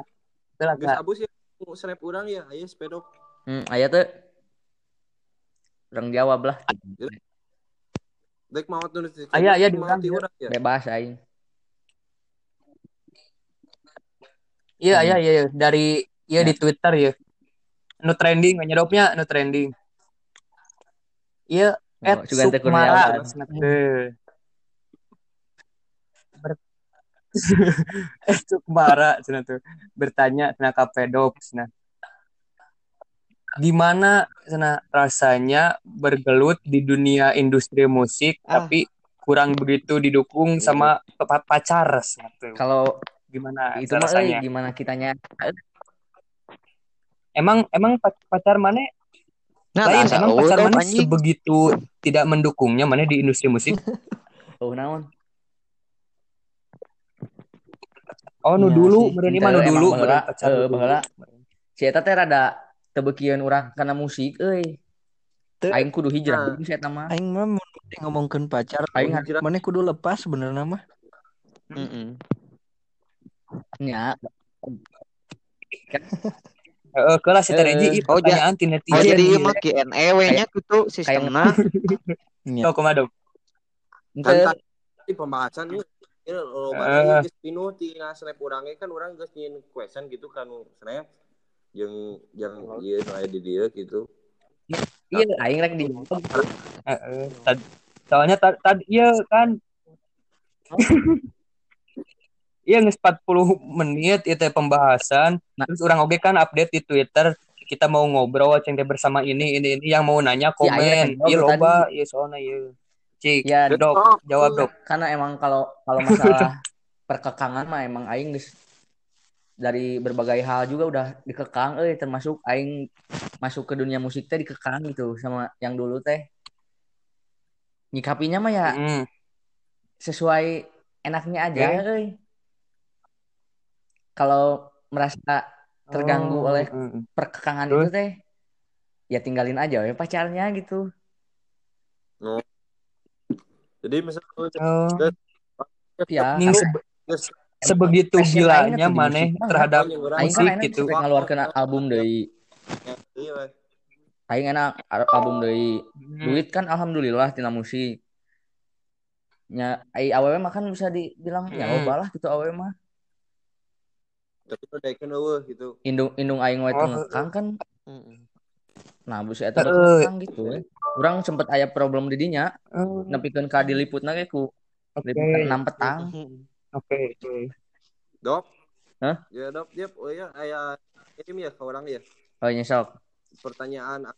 Telah, Geus abus ya snap urang ya, aya sepedok. Hmm, aya tuh. Orang jawab lah, Dek mau tuh Aya, aya, mau diurang, ti iya. urang ya. bebas aing. Iya, iya, iya, iya. dari iya di Twitter ya. Nu trending, nyedopnya nu trending. Iya, at Oh, juga teu Sukmara. at Sukmara cenah tuh bertanya cenah ka pedop cenah. Gimana cenah rasanya bergelut di dunia industri musik Ah. tapi kurang begitu didukung sama pa- pacar tuh. Kalau Gimana itu mah rasanya? gimana kitanya? Emang emang pac- pacar mana Nah, lain asa emang pacar eh, mana anjing. sebegitu tidak mendukungnya mana di industri musik Oh, naon? oh nu Iya dulu Ente mah nu dulu pacar eh, baheula. Si eta teh rada tebekieun urang karena musik euy Teu. aing kudu hijrah Nah. saya mah Aing mah mun ngomongkeun pacar, Aing hijrah. mana kudu lepas sebenarnya mah. Mm-mm. nya Heeh, kelas si Eh, Tereji oh, pertanyaan ti Oh netizen. jadi ieu. ieu mah Q&A we nya gitu sistemna. Oh, Dok? Henteu. Kan di pembahasan ini ini lo Eh. geus pinuh ti snap urang ge kan urang geus nyin question gitu kan snap jeung yang ieu nu aya di dieu gitu. iya aing rek di Soalnya tadi tad, iya kan Iya nges 40 menit itu pembahasan. Nah. Terus orang oke kan update di Twitter kita mau ngobrol ceng teh bersama ini ini ini yang mau nanya Iya, akhirnya komen. kan Iya loba, iya soalnya iya. Cik, ya dok, jawab dok. karena emang kalau kalau masalah perkekangan mah emang aing geus dari berbagai hal juga udah dikekang euy termasuk aing masuk ke dunia musik teh dikekang gitu sama yang dulu teh nyikapinya mah ya Mm. sesuai enaknya aja Oke. euy kalau merasa terganggu Oh, oleh mm. perkekangan Terus? itu teh ya tinggalin aja ya pacarnya gitu Jadi misalnya Oh, ya geus sebegitu gilanya maneh musik. Terhadap musik kan enak gitu. ngeluarkan album dari Iya, aing enak album dari Hmm. duit kan alhamdulillah tina musik. Nya ai awewe mah kan bisa dibilang ya Hmm. loba lah gitu awewe mah. Tapi eueuh gitu. indung indung aing wae Oh, ngekang kan. Nah busi eta ngekang gitu we. urang sempet aya problem di dinya. Oh, nepikeun ka diliputna ge ku. Liputan 6 petang oke, oke. Dok. Hah? Ya, Dok. Yep, oh ya aya ini ya ke orang ya. oh nyesok Pertanyaan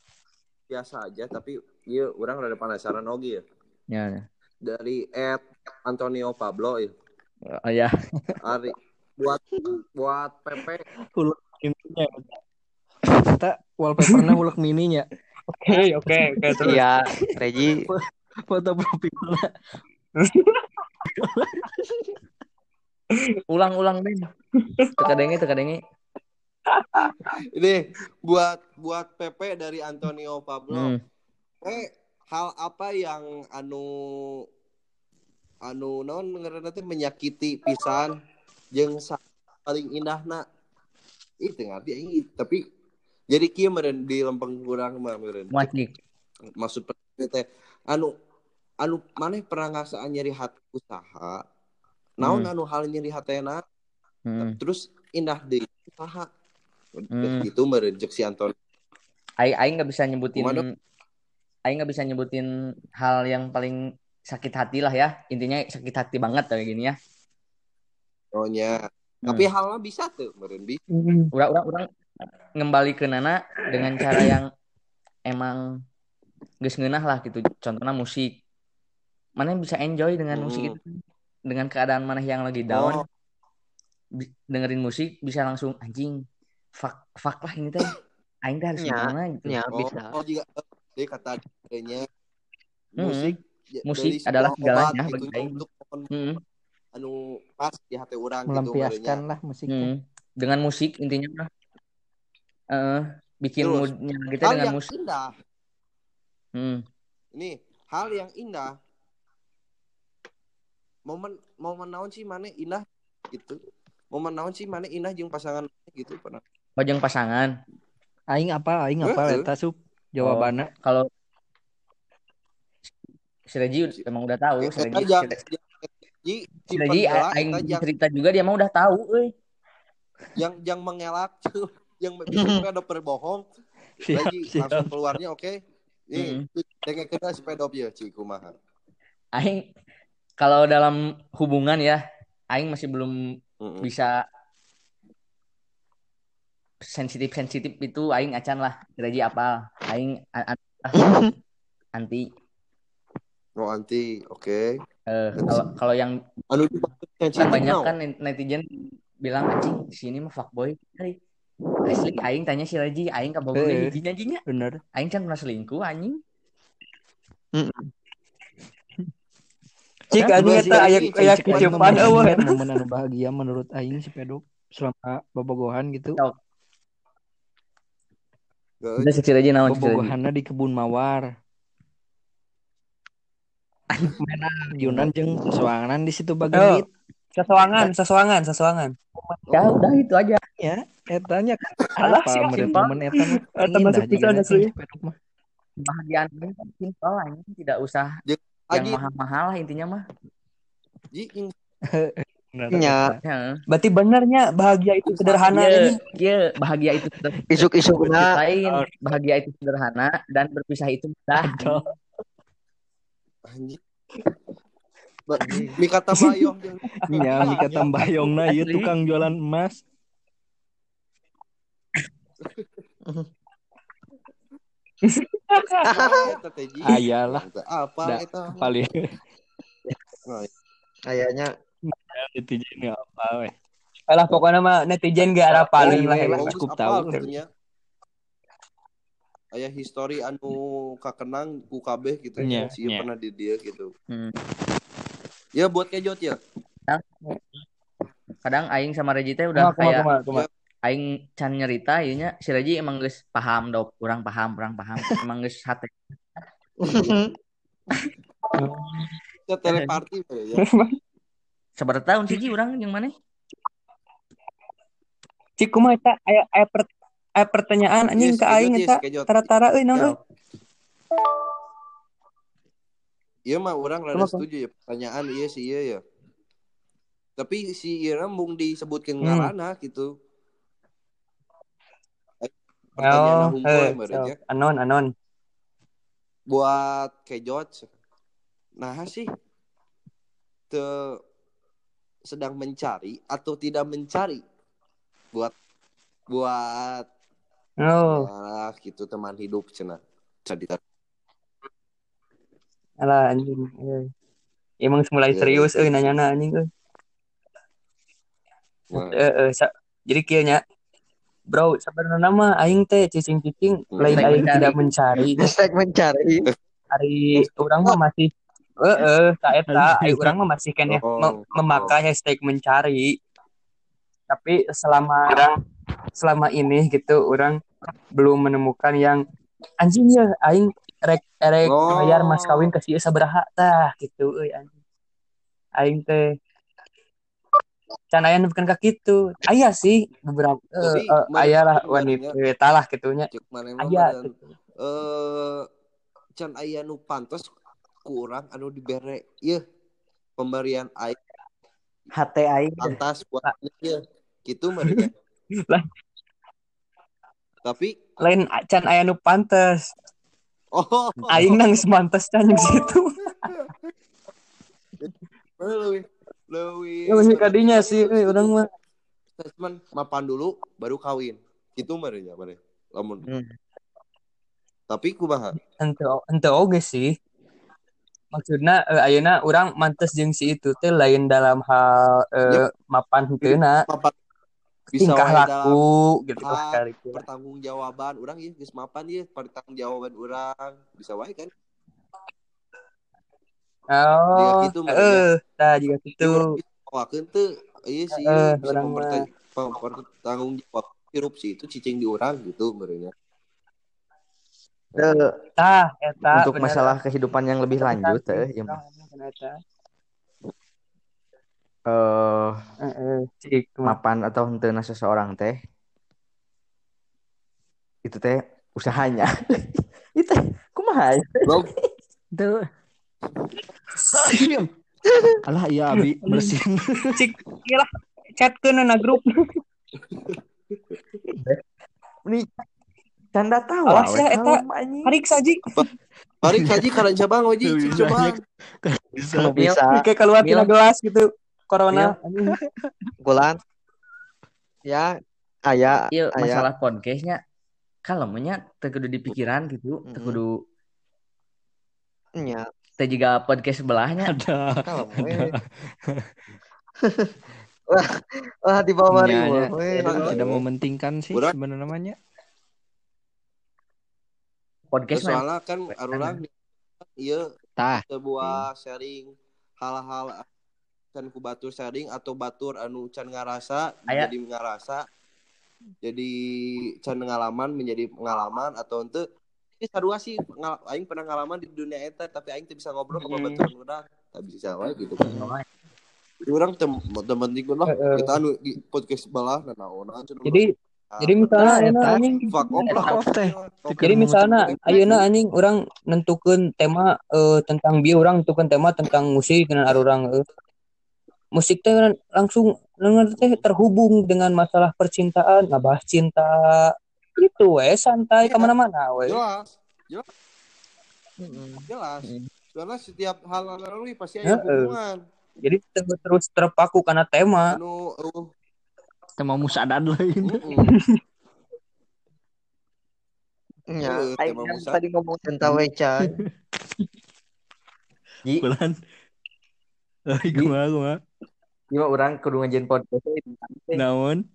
biasa aja tapi iya orang rada penasaran oge ya. ya ya. Dari Ed Antonio Pablo ya. oh ya Ari buat buat PP Mininya. Kita wallpapernya ulek mininya. Oke, oke, oke, terus. Iya, Reji. Foto profilnya. ulang-ulang deh tekadenge tekadenge ini buat buat PP dari Antonio Pablo. hmm. Eh, hal apa yang anu anu non teh menyakiti pisan jeung sa- paling indahna itu ngerti aing tapi jadi kieu meureun di lempeng kurang mah Wajib. maksud teh anu anu maneh pernah ngasaan nyeri hati usaha naon Hmm. anu hal nyeri hatena hmm. terus indah deui usaha Hmm. gitu meureun cek si Anton Aing aing nggak bisa nyebutin Aing nggak bisa nyebutin hal yang paling sakit hati lah ya intinya sakit hati banget kayak gini ya oh nya Hmm. tapi halnya bisa tuh meureun bisa Hmm. Urang urang urang ngembali ke Nana dengan cara yang emang geus ngeunah lah gitu contohnya musik mana bisa enjoy dengan musik Hmm. itu dengan keadaan mana yang lagi down Oh. bi- dengerin musik bisa langsung anjing fuck fuck lah ini teh aing teh harus Ya, gimana gitu Ya, Oh, bisa. oh juga dia kata adanya Hmm. musik ya, Musik dari adalah segalanya bagi gitu aing. untuk Hmm, anu pas di hati orang gitu Melampiaskan merenya. lah musiknya. hmm. dengan musik intinya mah eh bikin Terus, moodnya kita hal dengan musik indah hmm. ini hal yang indah momen momen naon sih mana indah gitu. Momen naon sih mana indah jeung pasangan gitu pernah. Bajang pasangan? Aing apa? Aing apa? Eta sup? Jawabannya. kalau si Reji emang udah tahu si Reji si aing cerita juga dia mah udah tahu euy. Yang yang mengelak yang bikin ada berbohong. Siap, lagi langsung keluarnya oke? Mm. ini dengan kita sepeda ya ci kumaha. Aing kalau dalam hubungan ya aing masih belum Mm-mm. bisa sensitif sensitif itu aing acan lah Reji apa aing a- a- anti. Oh anti oke. Eh, kalau kalau yang anu kan banyak kan netizen bilang anjing sini mah fuckboy. Asli aing tanya si Reji aing ka bogoh Eh. hijinya jinya Bener. aing can pernah selingkuh anjing Gua eta aya aya mah eueuh. momen- momen anu bahagia menurut Aing si pedok selama bobogohan gitu. Udah si Cireji naon Cireji? Bobogohanna di kebun mawar. Yunan jeung soangan di situ Oh, bagengit. sesuangan, sesuangan, sesuangan. Ya udah itu aja. Ya, etanya kan Alah, apa sih, meureun simpel. temen eta mah. Eta masuk pisan eta. Bahagian kan simpel lah, ini tidak usah Yang mahal-mahal lah intinya mah. Ji, ing- Bener Nya. eta. Ya. Berarti benernya bahagia itu sederhana Iya, ini. iya, bahagia itu sederhana. Isuk-isukna lain, bahagia itu sederhana dan berpisah itu mudah. Mikata Mayong jeung Nya mika tambayongna ieu Asli. tukang jualan emas. Ji. Ayalah Apa Da. eta? paling kayaknya netizen apa weh. Alah pokoknya mah netizen gak ada paling lah. Iya, ya. cukup tahu. apal gitunya. Aya history anu kakenang ku kabeh gitu Nya, si nya. pernah di dia gitu. Hmm. Ya buat kejot ya. Kadang aing sama Reji teh udah kayak. Aing can nyerita ieunya si Reji emang geus paham dok, kurang paham, kurang paham. Emang geus hate. Kita teleparty we ya. Sabar tahun sih Ji urang yang mana? Cik kumaha eta aya aya per, aya pertanyaan anjing ke aing eta tara-tara euy naon Ya. euy. Iya mah orang rada setuju ya pertanyaan iya sih iya ya. Tapi si Ira mung disebutkan Hmm. ngarana gitu. Pertanyaan Oh, eh, merenya. so, anon anon. Buat kejot. Nah sih te sedang mencari atau tidak mencari buat buat Oh, ya gitu teman hidup cenah. Cerita. alah anjing. euy. Emang mulai Iya, serius iya. euy nanyana anjing euy. Nah, Eh, eh, jadi kieu nya. Bro, sebenarnya mah aing teh cicing-cicing Hmm. lain Mencari. aing tidak mencari. hashtag mencari Hari orang mah masih eh eh tak eta, aing urang mah masih kene Oh, mem- memakai hashtag mencari. Tapi selama selama ini gitu orang belum menemukan yang anjing ya aing rek rek Oh. bayar mas kawin ke si sabaraha tah gitu euy anjing. Aing teh can aya bukan ka kitu. Aya sih beberapa Tapi, eh, eh, mana- aya lah wanita eta lah kitunya. cek mana mah Aya badan. eh can aya nu pantes ku urang anu dibere ieu pemberian air. HT aing pantas buat ieu gitu mereka. Tapi lain can aya nu pantes. oh. Aing nang semantes can jeung lebih Lebih kadinya sih euy urang mah. statement mapan dulu baru kawin. Gitu mereka mere lamun. Hmm. tapi kumaha? Henteu henteu oge sih. Maksudna eh, ayeuna urang mantes jeung si itu teh lain dalam hal eh, mapan heuteuna, mapan. Bisa tingkah laku gitu kali kira. pertanggungjawaban orang ya geus mapan ya pertanggungjawaban orang bisa wae kan Oh, gitu, Mbak, heeh, tah juga gitu. Wakeun teu ieu sih Heeh, bisa urang memperta- mempertanggung jawab hirup sih itu cicing di orang gitu merenya Tah eta untuk bener. masalah kehidupan yang lebih lanjut teh ya eh mah. mapan atau henteu seseorang teh itu teh usahanya itu kumaha ya? Tuh. Alah iya abi bersin. Cik iyalah chatkeun na grup. Ini canda tawa Awas ya, eta. Harik saji Mari kaji karena cabang oji coba. Bisa. Kalau bisa kayak keluar tina gelas gitu. Corona. bulan ya aya Iya, aya masalah podcastnya kalau nya teu kudu di pikiran gitu, teu Mm-mm. Teh juga podcast sebelahnya. Ada. we. wah wah di bawah nya. we. Tidak mementingkan sih Udah. sebenarnya namanya. Podcast mah Soalnya kan orang iya Tah. sebuah sharing hal-hal can ku batur sharing atau batur anu can ngarasa Aya. jadi ngarasa jadi can pengalaman menjadi pengalaman atau ente ini sarua sih ngal- aing pernah ngalaman di dunia eta tapi aing teu bisa ngobrol ke Hmm. babaturan urang tak bisa wae gitu kan Jadi orang tem teman tinggal lah Heeh. kita anu di podcast balah nah naon Jadi urang. jadi misalnya Nah, eta. anjing fuck off lah jadi misalnya ayeuna anjing orang nentukeun tema eh, tentang bieu orang nentukeun tema tentang musik dengan arurang eh. musik teh langsung teh terhubung dengan masalah percintaan ngabahas cinta itu we santai Iya. ke mana-mana we jelas jelas jelas karena setiap hal lalu pasti ada hubungan jadi ter- terus terpaku karena tema anu uh, Tema musadan lain. mm-mm. Ya, kan musa. tadi ngomong tentang weca. Ji, Bulan. Ai kumaha kumaha. gimana orang kudu ngajian podcast Naon?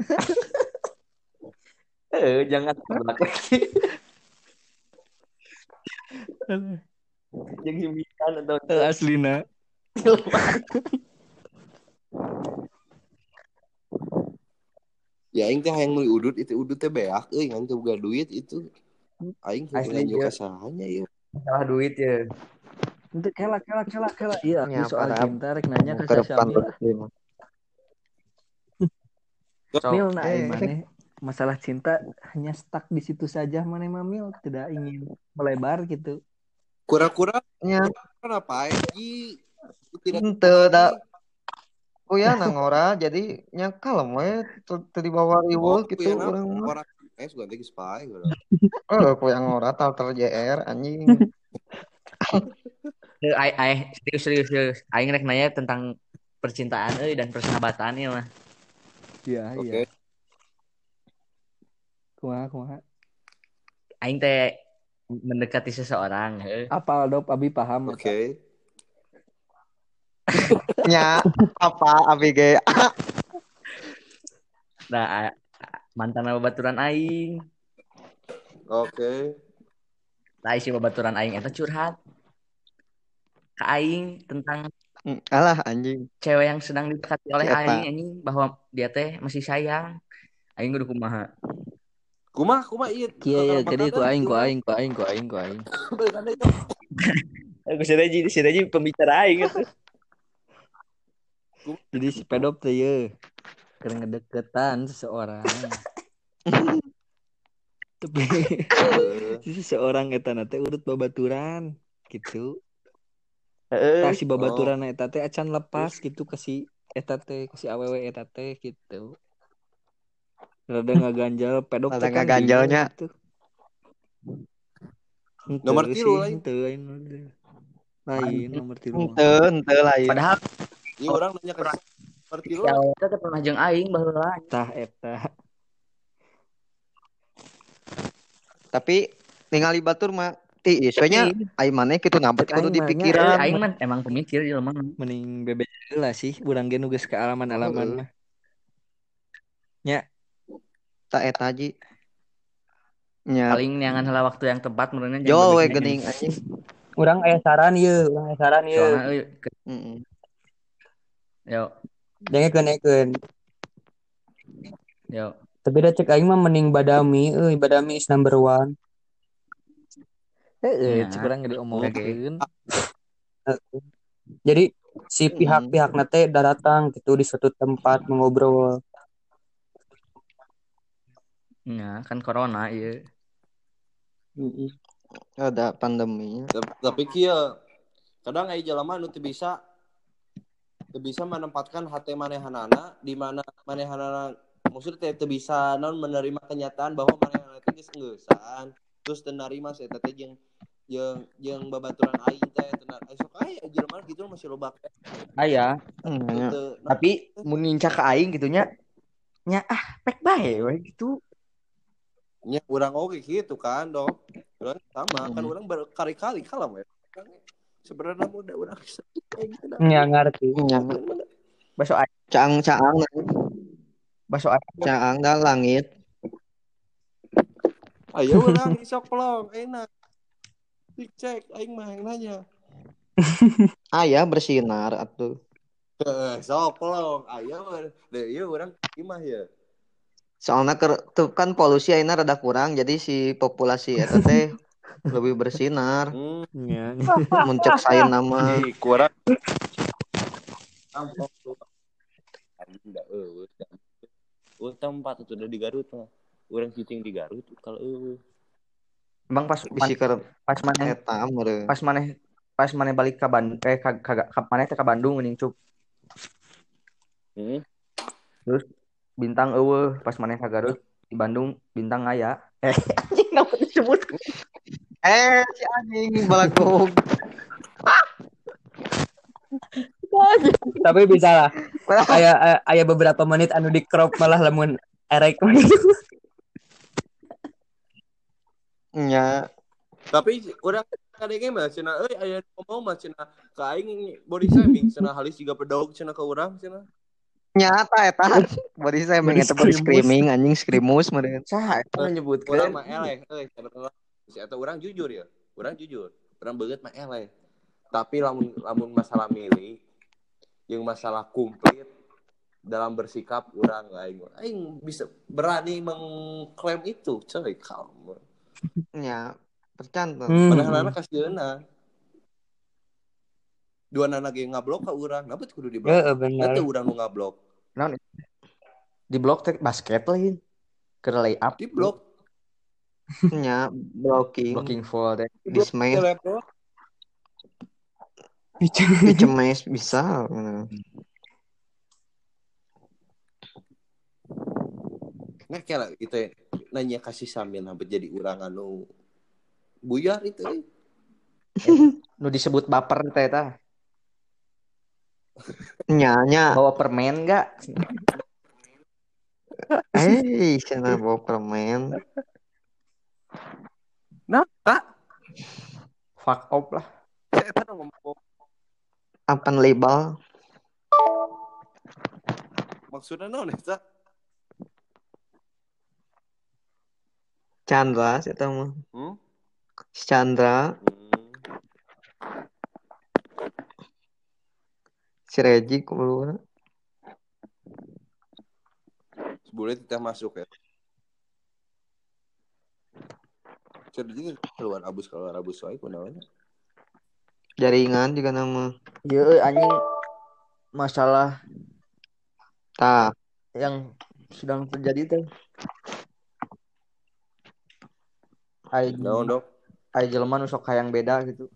Eh, jangan tabrak lagi. Yang himikan atau Eh, Aslina. ya aing teh hayang meuli udut itu udut teh beak euy ngan teu boga duit itu aing teu Asli, nganjuk iya. kasahanya ya salah duit ya. Itu kela kela kela kela. Iya, Ya, ini soal cinta rek nanya ke Ke depan Syamil. berarti mah. So, Mil nah eh. maneh masalah cinta hanya stuck di situ saja maneh mah Mil tidak ingin melebar gitu. kura-kura Nya, kenapa Ji tidak da. oh ya nangora jadi nya kalem we teu teu dibawa riweuh gitu mah. orang eh suka teh spy Eh, ku yang ngora tal ter JR anjing. Eh, ai ai serius serius serius. Aing rek nanya tentang percintaan euy dan persahabatan ya mah. Iya, oke iya. Kumaha kumaha. Aing teh mendekati seseorang heuh. Apal dop abi paham oke eta. Nya apa abi ge? Nah, mantan babaturan aing. oke Nah, isi babaturan aing eta curhat ke aing tentang Alah anjing. cewek yang sedang didekati oleh Siapa? aing anjing bahwa dia teh masih sayang. Aing kudu kumaha. Kumah kumah iya Kieu ya, jadi ku aing ku aing ku aing ku aing ku aing. Aku sudah jadi sudah jadi pembicara aing gitu. Jadi si pedop teh ye keur ngedeketan seseorang. Tapi si seseorang eta na teh urut babaturan gitu. Tah si babaturan eta teh acan lepas gitu ke si eta teh ke si awewe eta teh gitu. Rada ngaganjal pedop Rada teh kan gitu. Henteu Nomor tilu sih, lain. lain. Lain nomor tilu. mah. Henteu, henteu lain. Padahal Ini orang nanya ke seperti lu ya teh pernah jeung aing baheula. Tah eta. Tapi ningali batur mah tiis we nya ai maneh kitu nabet Cek kudu aing nya, dipikiran. Aing mah emang pemikir jelema. mending bebe lah sih urang ge nu geus kealaman-alaman mah. Tak eta ji. Nya Paling neangan heula waktu yang tepat menurutnya jo we geuning anjing. orang aya saran ye orang aya saran ye Soalnya euy ke- Heeh. yo. Dengekeun dengekeun yo. Tapi da cek aing mah mending badami euy badami is number one. Heeh, Ya. cek urang ge diomongkeun. jadi si pihak-pihak nate datang gitu di suatu tempat mengobrol ya kan corona iya. Ada pandeminya. Tep- tapi kia kadang ai jelema nu teu bisa teu bisa menempatkan hati manehanana di mana manehanana maksudnya teu bisa non menerima kenyataan bahwa manehanana teh geus engeusan terus teu narima saya teh jeung jeung jeung babaturan aing teh teu nar- ai sok aya jelema gitu masih loba Aya, nya. teu tapi mun nincak ka aing gitu nya. Nya ah pek bae we gitu. Nya urang oge gitu kan dong. Urang sama kan Hmm. urang berkali-kali kalah we sebenarnya muda urang kayak gitu dah. nggak ngerti. aing, Caang-caang baso aing. caang dah langit. Ayo urang isok pelong enak. Dicek aing mah yang nanya. Aya bersinar atuh. Eh, sok pelong ayo deh iya urang imah ya soalnya ker- tuh kan polusi akhirnya rada kurang jadi si populasi eta teh lebih bersinar Hmm, Nya. muncak sain nama kurang. Tempat itu udah di Garut mah. Urang cicing di Garut kalau eueuh. Bang pas bisi pas maneh eta meureun pas maneh pas maneh balik ke Bandung eh ka, ka, ka maneh teh ka Bandung geuning cuk Hmm. Bintang eueuh pas maneh ka Garut di Bandung bintang aya eh anjing kenapa disebut eh si anjing balagog Tapi bisa lah. Aya aya- aya beberapa menit anu di crop malah lamun erek. nya Tapi urang kadenge mah cenah euy aya ngomong mah cenah ka aing body shaming cenah halis juga pedog cenah ka urang cenah. Nyata eta body saya eta body screaming anjing screamus meureun saha eta Urang menyebutkeun mah eleh euy eta urang jujur ya. Urang jujur. Urang beungeut mah eleh. Tapi lamun lamun masalah milih yang masalah komplit dalam bersikap urang aing aing bisa berani mengklaim itu coy kamu. Nya tercantum Hmm. padahal anak kasieuna dua anak yang ngablok ka urang? Kenapa tuh kudu di blok? Heeh bener. Nanti urang nu ngablok naon? Di blok teh basket lagi ke lay up di blok. Nya blocking. Blocking full teh. Di blok Dismail. di laptop. Dicemes bisa nah kira itu ya, nanya kasih sambil hampir jadi urang anu buyar itu eh. nu disebut baper teh nya nya bawa permen enggak eh sana bawa permen? Nah tak fuck off lah. Apa label. Maksudnya naon eta Chandra saya tahu mah hmm? Chandra. Hmm. Si Regi kumaha boleh kita masuk ya. Cerita juga keluar abus keluar abus wae kunaonnya jaringan juga nama. Iya, euy, anjing. Masalah tah. yang sedang terjadi teh. Ai naon dok. ai jelema nu sok hayang beda gitu.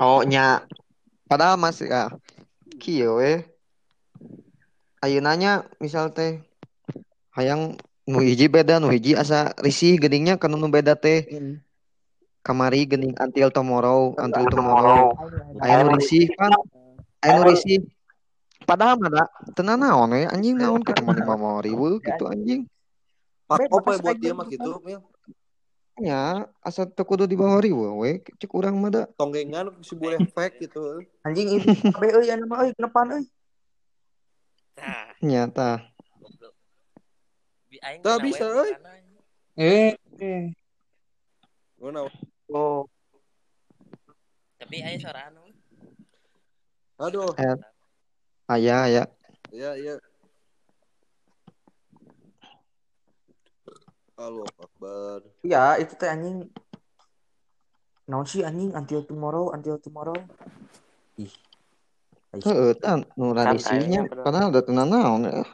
Oh nya padahal masih ah kieu we ayeunanya misal teh hayang nu hiji beda nu hiji asa risih geningnya kana nu beda teh. Kamari gening until tomorrow until tomorrow. aya nu risih kan? Aya nu risih. Padahal mah da tenan naon we anjing naon mah memori we gitu anjing. Pak apa ya buat dia mah gitu. gitu Mil? Nya asa teu kudu dibawari we we cek urang mah da tonggengan si boleh fake gitu Anjing itu kabeh euy anu mah euy kenepan euy. Tah, nya tah goblok. Bi aing Tah, kena bisa, euy. Eh, eh. Mana? oh Tapi aya suara anu. Aduh, aya aya ya ya. Halo Akbar. Iya, itu teh anjing. Naon sih anjing until tomorrow, until tomorrow. Ih. Heeh, tah nu radisinya padahal udah tenan naon eh.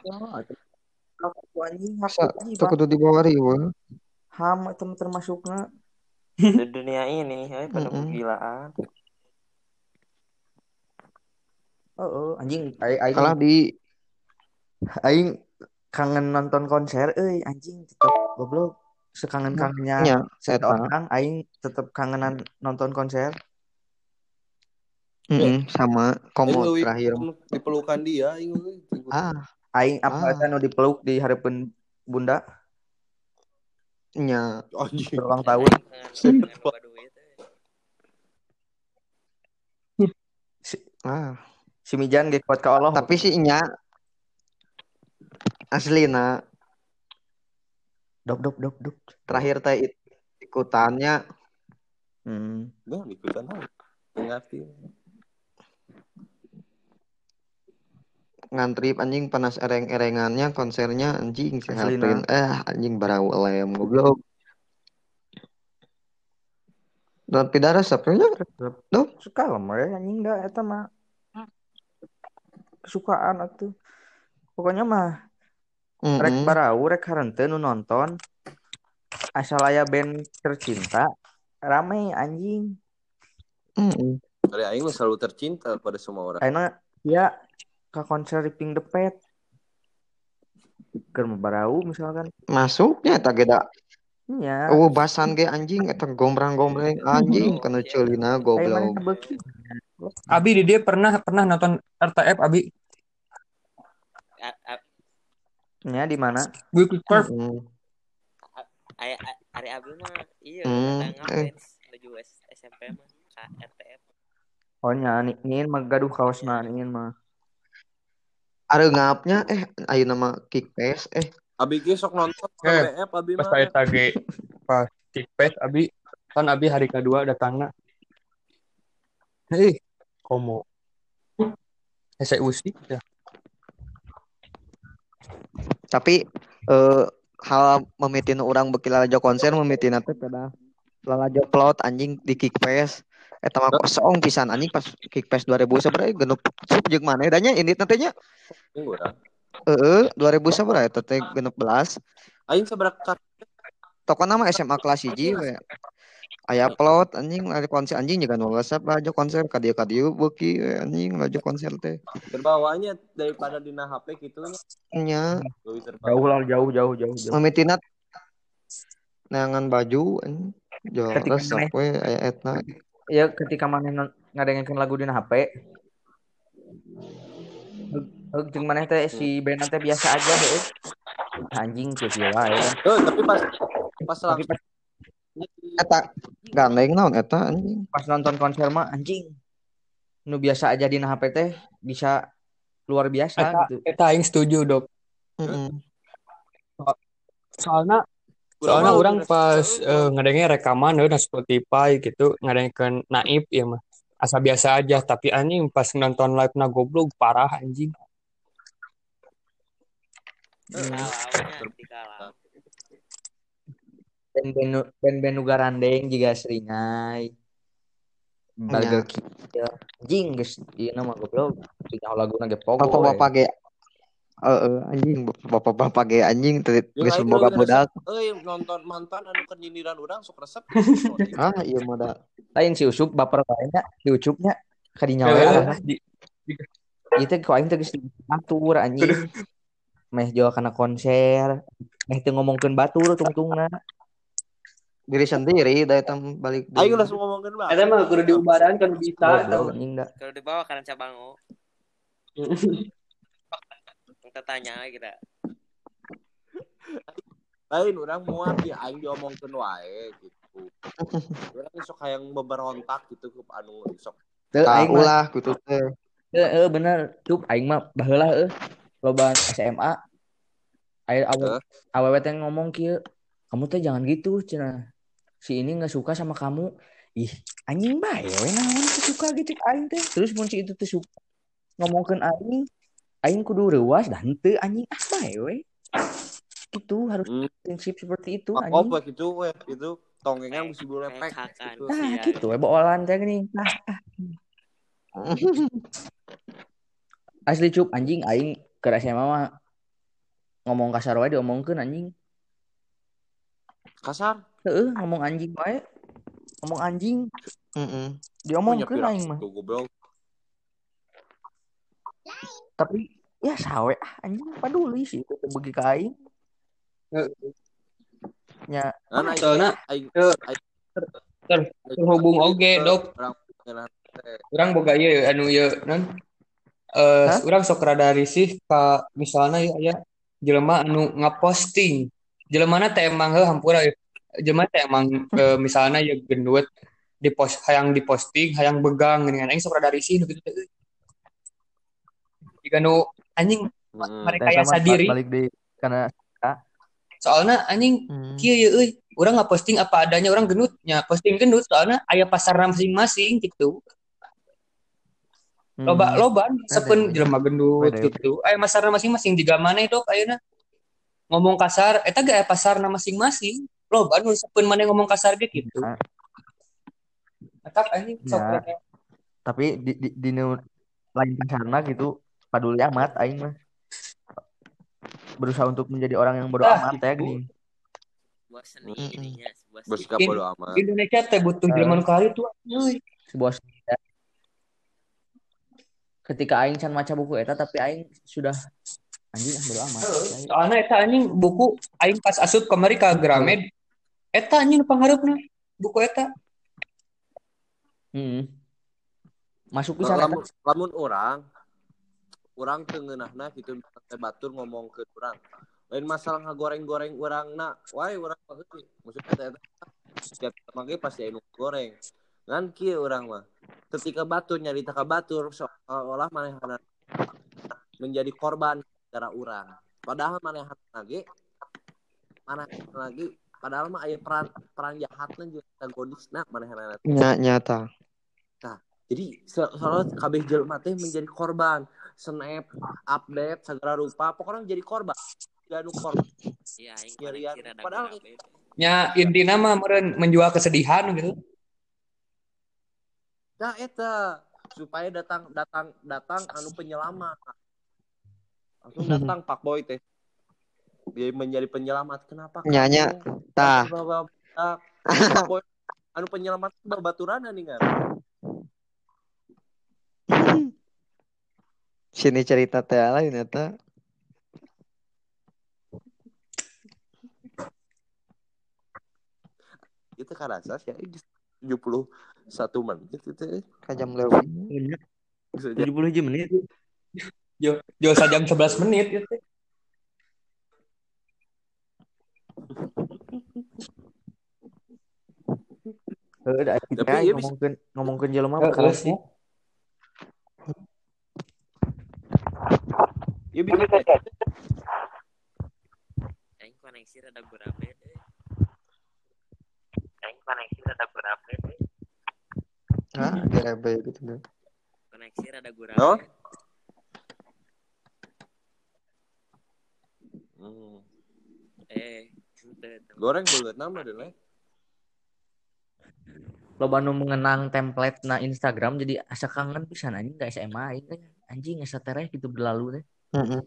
Aku anjing Masa teu kudu dibawari we. ham itu mah termasukna. Di dunia ini, ya, pada Mm-mm. kegilaan. Heeh, anjing ai- aing Kalah di aing kangen nonton konser euy anjing tetep goblok sekangen-kangennya nya ada seta. orang aing tetep kangenan nonton konser Heeh, sama Aing komo leuwih terakhir. dipelukan dia aing. Ah, aing apa Ah. kan nu dipeluk di hareupeun bunda nya Anjing. berulang tahun euy. ah. si Mijan ge kuat ka Allah Tapi sih nya aslina dok dok dok dok terakhir teh ikutannya hmm. Nah, ikutan aja. Ngerti. ngantri anjing panas ereng-erengannya konsernya anjing si Aslina. Halprin eh anjing barau lem goblok tapi darah sapnya Duh. Sekalem we anjing da eta mah kesukaan atuh. Pokoknya mah rek Mm-mm. barau rek hareunteu nu nonton asal aya band tercinta rame anjing. Dari aing mah selalu tercinta pada semua orang. Ayeuna ya ke konser Pink the Pet. Keur barau misalkan. masuknya tak geda Nya. oh basan ge anjing eta gombrang-gombreng anjing kena ceulina Ayo mana goblok beuki. Abi di dia pernah pernah nonton RTF Abi A- a- Nya di mana? Gue quick curve Mm. A- Ari Abi mah iya Hmm, eh. S- SMP mah ka RTF. Oh nya ni nyin mah gaduh kaosna nyin mah. Are ngapnya eh ayo nama kick pass eh Abi ge sok nonton Eh, Abi pas mah. saya tage pas kick pass Abi kan Abi hari kedua datangnya hei komo saya usik ya tapi eh hal memitin orang bekil lalajo konser memitin teh pada lalajo plot anjing di kick pass. Eta mah kosong pisan anjing pas kick pass 2000 sabaraha genep sup jeung mana? Danya ini teh nya? Ini urang. heeh 2000 sabaraha eta teh genep belas. Aing seberapa toko nama SMA kelas 1 we aya plot anjing ada konser anjing juga nu resep lajo konser ka dieu ka dieu beuki we, anjing lajo konser teh terbawanya daripada dina HP gitu nya. Jauh lah jauh jauh jauh jauh. neangan baju anjing jo Ketika resep we aya etna Ya ketika mana nge- ngadengekeun lagu dina HP. Jeung maneh teh si band teh biasa aja heuh. Anjing kieu wae. Eh, tapi pas pas Tapi pas, eta gandeng naon eta anjing pas nonton konser mah anjing. Nu biasa aja dina HP teh bisa luar biasa Eta, gitu. eta aing setuju dok Heeh. soalnya soalnya orang pas eh, ngadengin rekaman na Spotify gitu ngadengin naib ya mah asa biasa aja tapi anjing pas nonton live na goblok parah anjing di kalah. Band-band nu garandeng juga seringai. Burger King. Anjing geus ieu mah goblok. Tinggal laguna ge pogo. we. bapak-bapak ge heeh anjing bapak-bapak ge anjing Jeung geus boga budak resep, euy nonton mantan anu keur nyindiran urang sok resep. ah mah da Lain si Ucup baper nya, di Ucupnya kadinya Eh, arah. di- Ieu teh ku aing teh geus diatur anjing. Meh jual kana konser. Meh teu ngomongkeun batur tungtungna. Diri sendiri da eta balik. Aing langsung ngomongkeun bae. Eta mah kudu diubaran kan bisa. Kalau dibawa karena cabango. Kita tanya kita. Lain urang muat ya aing diomongkeun wae gitu. Urang sok hayang beberontak gitu ke anu sok Teu aing lah gitu teh Heeh, bener. Cup aing mah baheula heuh. Loba SMA. Aya awe awewe teh ngomong kieu, "Kamu teh jangan gitu, cenah. Si ini nggak suka sama kamu." Ih, anjing bae we naon teu suka gitu aing teh. Terus mun si itu teh suka ngomongkeun aing, aing kudu reuas dan teu anjing ah bae we. Gitu harus Hmm. prinsip seperti itu Oh, anjing. apa gitu weh gitu tongengan mesti boleh pek Hakan. gitu. Nah, gitu we boolan teh geuning. Nah, asli cup anjing aing ke SMA mah ngomong kasar wae diomongkeun anjing. Kasar. Heeh, ngomong anjing. Wae. Ngomong anjing. Heeh diomongkeun aing mah. Tuh goblok. Tapi ya sawe ah anjing. Paduli sih itu bagi ka aing. Ya, aing soalnya aing eh, aing- ter- terhubung oge dok Urang orang boga ieu anu ieu non? Eh urang sok rada risih ka misalnya ya aya jelema anu ngaposting. Jelemana teh emang heuh hampura ieu. Teh emang eh, misalnya ya gendut di post hayang diposting hayang begang geuningan aing nu kitu teh euy. Jika nu anjing Hmm. mah sadiri balik deui karena soalnya anjing Hmm. kieu ya euy orang nggak posting apa adanya orang gendutnya posting gendut soalnya aya pasar masing-masing gitu Hmm. loba loba sepen jelema gendut Wede. gitu aya masarna masing-masing juga mana itu ayeuna ngomong kasar eta ge aya pasarna masing-masing loba nu sepen mana ngomong kasar ge gitu Ya. anjing sok Ya. rek. tapi di di, di nu lain sana gitu paduli amat aing mah berusaha untuk menjadi orang yang bodoh Ah, amat ya gitu. gini sebuah seni ininya sebuah seni bodo amat Indonesia teh butuh Eh. jelema nu kali tuh sebuah ya. ketika aing can maca buku eta tapi aing sudah anjing ah bodo amat Aing- soalnya eta anjing buku aing pas asup kamari ka Gramed eta anjing nu pangharepna buku eta. Hmm. masuk eta lamun lamun orang orang tengenahna gitu teh batur ngomong ke orang lain masalah ngagoreng-goreng orang na wae orang heuti maksudnya eta setiap mangge pasti anu goreng. Ngan kieu orang mah. Ketika batur nyarita ka batur seolah manehna menjadi korban cara orang padahal manehna lagi mana lagi padahal mah aya peran peran jahatna jeung antagonisna manehna Nya, nyata. jadi se- soalnya kabeh jelema teh menjadi korban. Snap update segala rupa pokoknya menjadi korban. Jadi anu korban. Iya aing Nyarian. koneksi rada Padahal- nya intina mah meureun menjual kesedihan gitu. Nah eta. Supaya datang datang datang anu penyelamat. Langsung datang Pak Boy teh dia menjadi penyelamat. Kenapa Nyanya, tah. anu penyelamat babaturan nih kan Sini cerita teh lain eta. itu kan rasa sih tujuh puluh satu menit itu Kajam leuwih. bisa jadi 70 menit. Jo jo sajam 11 menit gitu Da Tapi kita ieu bisa- ngomongkeun ngomongkeun jelema keras sih. ya bisa aing koneksi rada garabe deh aing koneksi rada garabe deh Hah, gerebe gitu deh. koneksi rada garabe No? Hmm. eh. Goreng banget nama deh lah loba nu mengenang template na Instagram jadi asa kangen pisan anjing ka SMA aing teh anjing asa tereh gitu berlalu teh Heeh.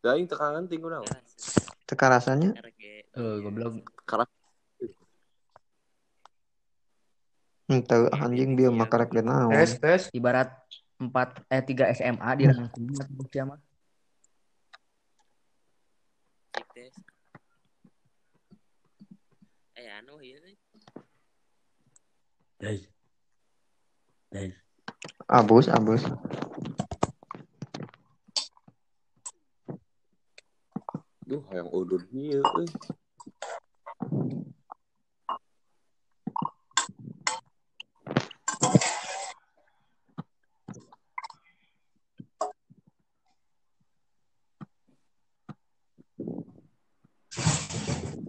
Daing tekangan tinggal naon Teka rasanya. Eh goblok. Henteu anjing dia mah karek ge naon. tes tes. Ibarat 4 eh 3 SMA dirangkum atuh sia mah. Cek tes eh anu teh Guys. Guys. Abus, abus. duh yang udur ieu euy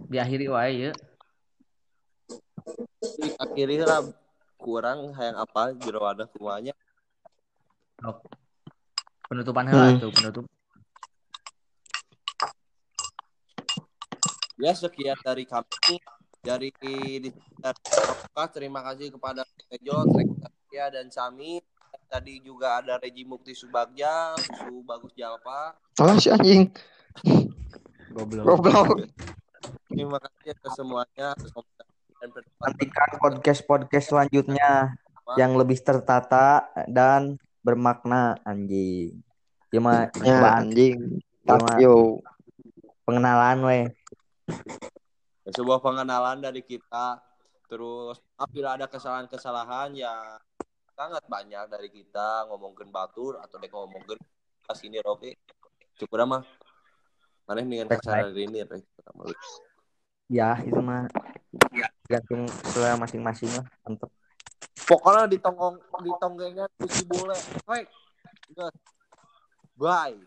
diakhiri wae ya akhirnya lah kurang hayang apa jero wadah semuanya penutupan heula Hmm. tuh penutup ya sekian dari kami dari di terima kasih kepada Tejo, Trekya dan Sami tadi juga ada Reji Mukti Subagja, Susu Bagus Jalpa. Alah si anjing. goblok Goblok. Terima kasih ke semuanya nantikan podcast podcast selanjutnya yang lebih tertata dan bermakna anjing cuma Ya anjing. Cuma- you. pengenalan weh Ya, sebuah pengenalan dari kita. Terus apabila ada kesalahan-kesalahan ya sangat banyak dari kita ngomongin batur atau dek ngomongin pas ini Roke. Cukup mah. Mana dengan hari ini Rek. ya itu mah gantung selera masing-masing lah mantep Pokoknya di tonggong di tonggengan kusi bule. Baik. Bye.